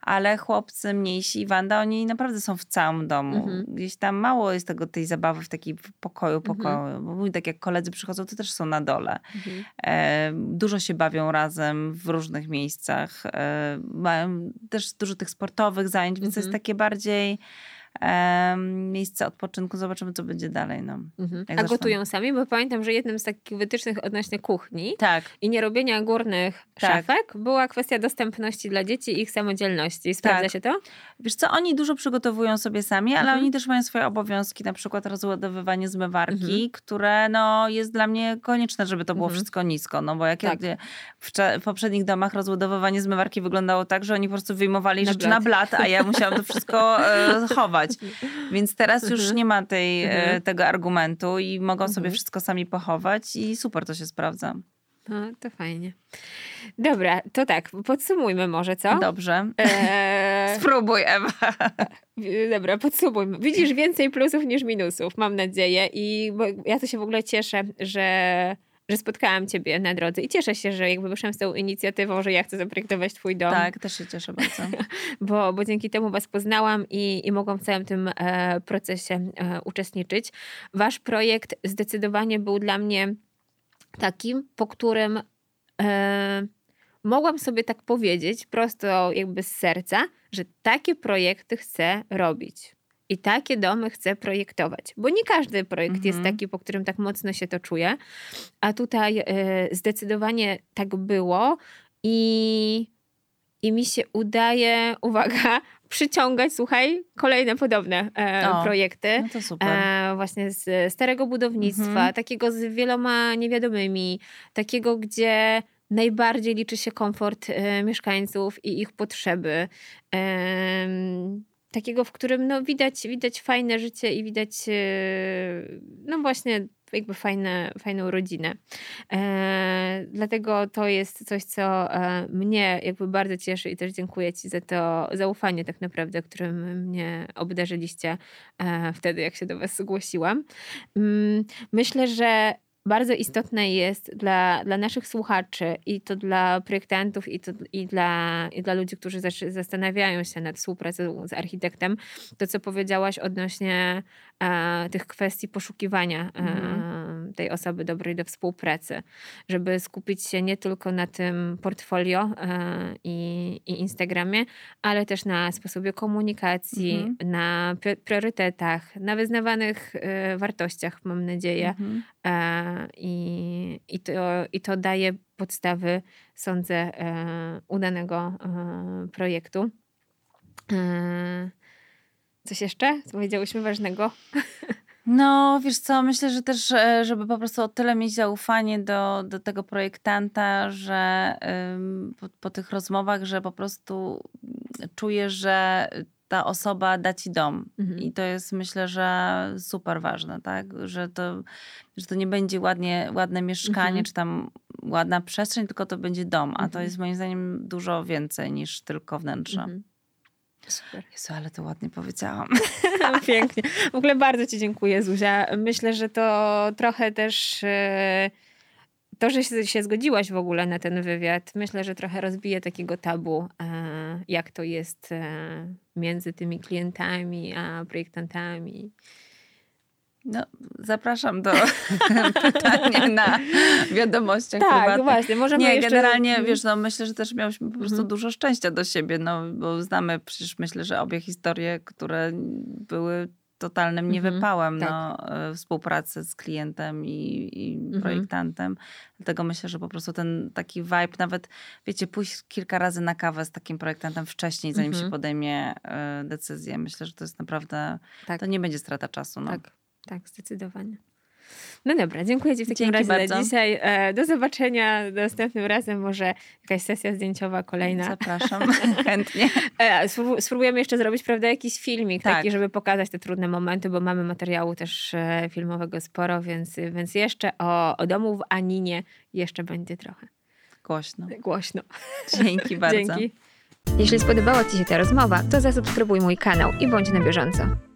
Ale chłopcy mniejsi i Wanda, oni naprawdę są w całym domu. Mhm. Gdzieś tam mało jest tego, tej zabawy w takim pokoju, Mhm. pokoju. Bo mówi, tak jak koledzy przychodzą, to też są na dole. Mhm. E, dużo się bawią razem w różnych miejscach. E, mają też dużo tych sportowych zajęć, więc to jest Mhm. takie bardziej miejsce odpoczynku. Zobaczymy, co będzie dalej. No, mhm. A gotują sami? Bo pamiętam, że jednym z takich wytycznych odnośnie kuchni tak. i nie robienia górnych tak. szafek była kwestia dostępności dla dzieci i ich samodzielności. Sprawdza tak. się to? Wiesz co, oni dużo przygotowują sobie sami, ale mhm. oni też mają swoje obowiązki, na przykład rozładowywanie zmywarki, mhm. które no, jest dla mnie konieczne, żeby to było mhm. wszystko nisko. No bo jak tak. ja w, w, poprzednich domach rozładowywanie zmywarki wyglądało tak, że oni po prostu wyjmowali na rzeczy blat. na blat, a ja musiałam to wszystko e, chować. Więc teraz już mhm. nie ma tej, e, mhm. tego argumentu i mogą sobie mhm. wszystko sami pochować i super to się sprawdza. No, to fajnie. Dobra, to tak, podsumujmy może, co? Dobrze. Eee... Spróbuj, Ewa. Dobra, podsumujmy. Widzisz więcej plusów niż minusów, mam nadzieję. I ja to się w ogóle cieszę, że że spotkałam ciebie na drodze i cieszę się, że jakby wyszłam z tą inicjatywą, że ja chcę zaprojektować twój dom. Tak, też się cieszę bardzo. bo, bo dzięki temu was poznałam i, i mogłam w całym tym e, procesie e, uczestniczyć. Wasz projekt zdecydowanie był dla mnie takim, po którym e, mogłam sobie tak powiedzieć prosto jakby z serca, że takie projekty chcę robić. I takie domy chcę projektować, bo nie każdy projekt mhm. jest taki, po którym tak mocno się to czuje. A tutaj y, zdecydowanie tak było i, i mi się udaje, uwaga, przyciągać, słuchaj, kolejne podobne e, o, projekty. No to super. E, właśnie z starego budownictwa, mhm. takiego z wieloma niewiadomymi, takiego, gdzie najbardziej liczy się komfort e, mieszkańców i ich potrzeby takiego, w którym no, widać, widać fajne życie i widać e, no właśnie jakby fajne, fajną rodzinę. E, dlatego to jest coś, co e, mnie jakby bardzo cieszy i też dziękuję Ci za to zaufanie tak naprawdę, którym mnie obdarzyliście e, wtedy, jak się do Was zgłosiłam. Mm, myślę, że bardzo istotne jest dla, dla naszych słuchaczy i to dla projektantów i, to, i, dla, i dla ludzi, którzy zastanawiają się nad współpracą z architektem, to co powiedziałaś odnośnie e, tych kwestii poszukiwania e, mhm. Tej osoby dobrej do współpracy, żeby skupić się nie tylko na tym portfolio e, i, i Instagramie, ale też na sposobie komunikacji, mhm. na priorytetach, na wyznawanych e, wartościach, mam nadzieję. Mhm e, i, i, to, i to daje podstawy, sądzę, udanego projektu. Coś jeszcze? Co powiedziałyśmy ważnego? No, wiesz co, myślę, że też, żeby po prostu o tyle mieć zaufanie do, do tego projektanta, że po, po tych rozmowach, że po prostu czuję, że ta osoba da ci dom. Mhm. I to jest myślę, że super ważne, tak? Że to, że to nie będzie ładnie, ładne mieszkanie, mhm. czy tam ładna przestrzeń, tylko to będzie dom. A to mhm. jest moim zdaniem dużo więcej niż tylko wnętrze. Super. Jezu, ale to ładnie powiedziałam. Pięknie. W ogóle bardzo Ci dziękuję, Zuzia. Myślę, że to trochę też. Yy to, że się zgodziłaś w ogóle na ten wywiad, myślę, że trochę rozbije takiego tabu, e, jak to jest e, między tymi klientami a projektantami. No, zapraszam do pytania na wiadomościach tak, prywatnych. właśnie. Możemy Nie, jeszcze... generalnie, mhm. wiesz, no, myślę, że też miałyśmy po prostu mhm. dużo szczęścia do siebie, no, bo znamy przecież myślę, że obie historie, które były totalnym mhm, niewypałem tak. no, e, współpracy z klientem i, i mhm. projektantem. Dlatego myślę, że po prostu ten taki vibe, nawet wiecie, pójść kilka razy na kawę z takim projektantem wcześniej, zanim mhm. się podejmie y, decyzję. Myślę, że to jest naprawdę, tak. to nie będzie strata czasu. No. Tak, tak, zdecydowanie. No dobra, dziękuję Ci w takim Dzięki razie bardzo. dzisiaj. E, do zobaczenia następnym razem. Może jakaś sesja zdjęciowa kolejna. Zapraszam, chętnie. E, spróbujemy jeszcze zrobić, prawda, jakiś filmik tak. taki, żeby pokazać te trudne momenty, bo mamy materiału też e, filmowego sporo, więc, więc jeszcze o, o domu w Aninie jeszcze będzie trochę. Głośno. Głośno. Dzięki bardzo. Dzięki. Jeśli spodobała Ci się ta rozmowa, to zasubskrybuj mój kanał i bądź na bieżąco.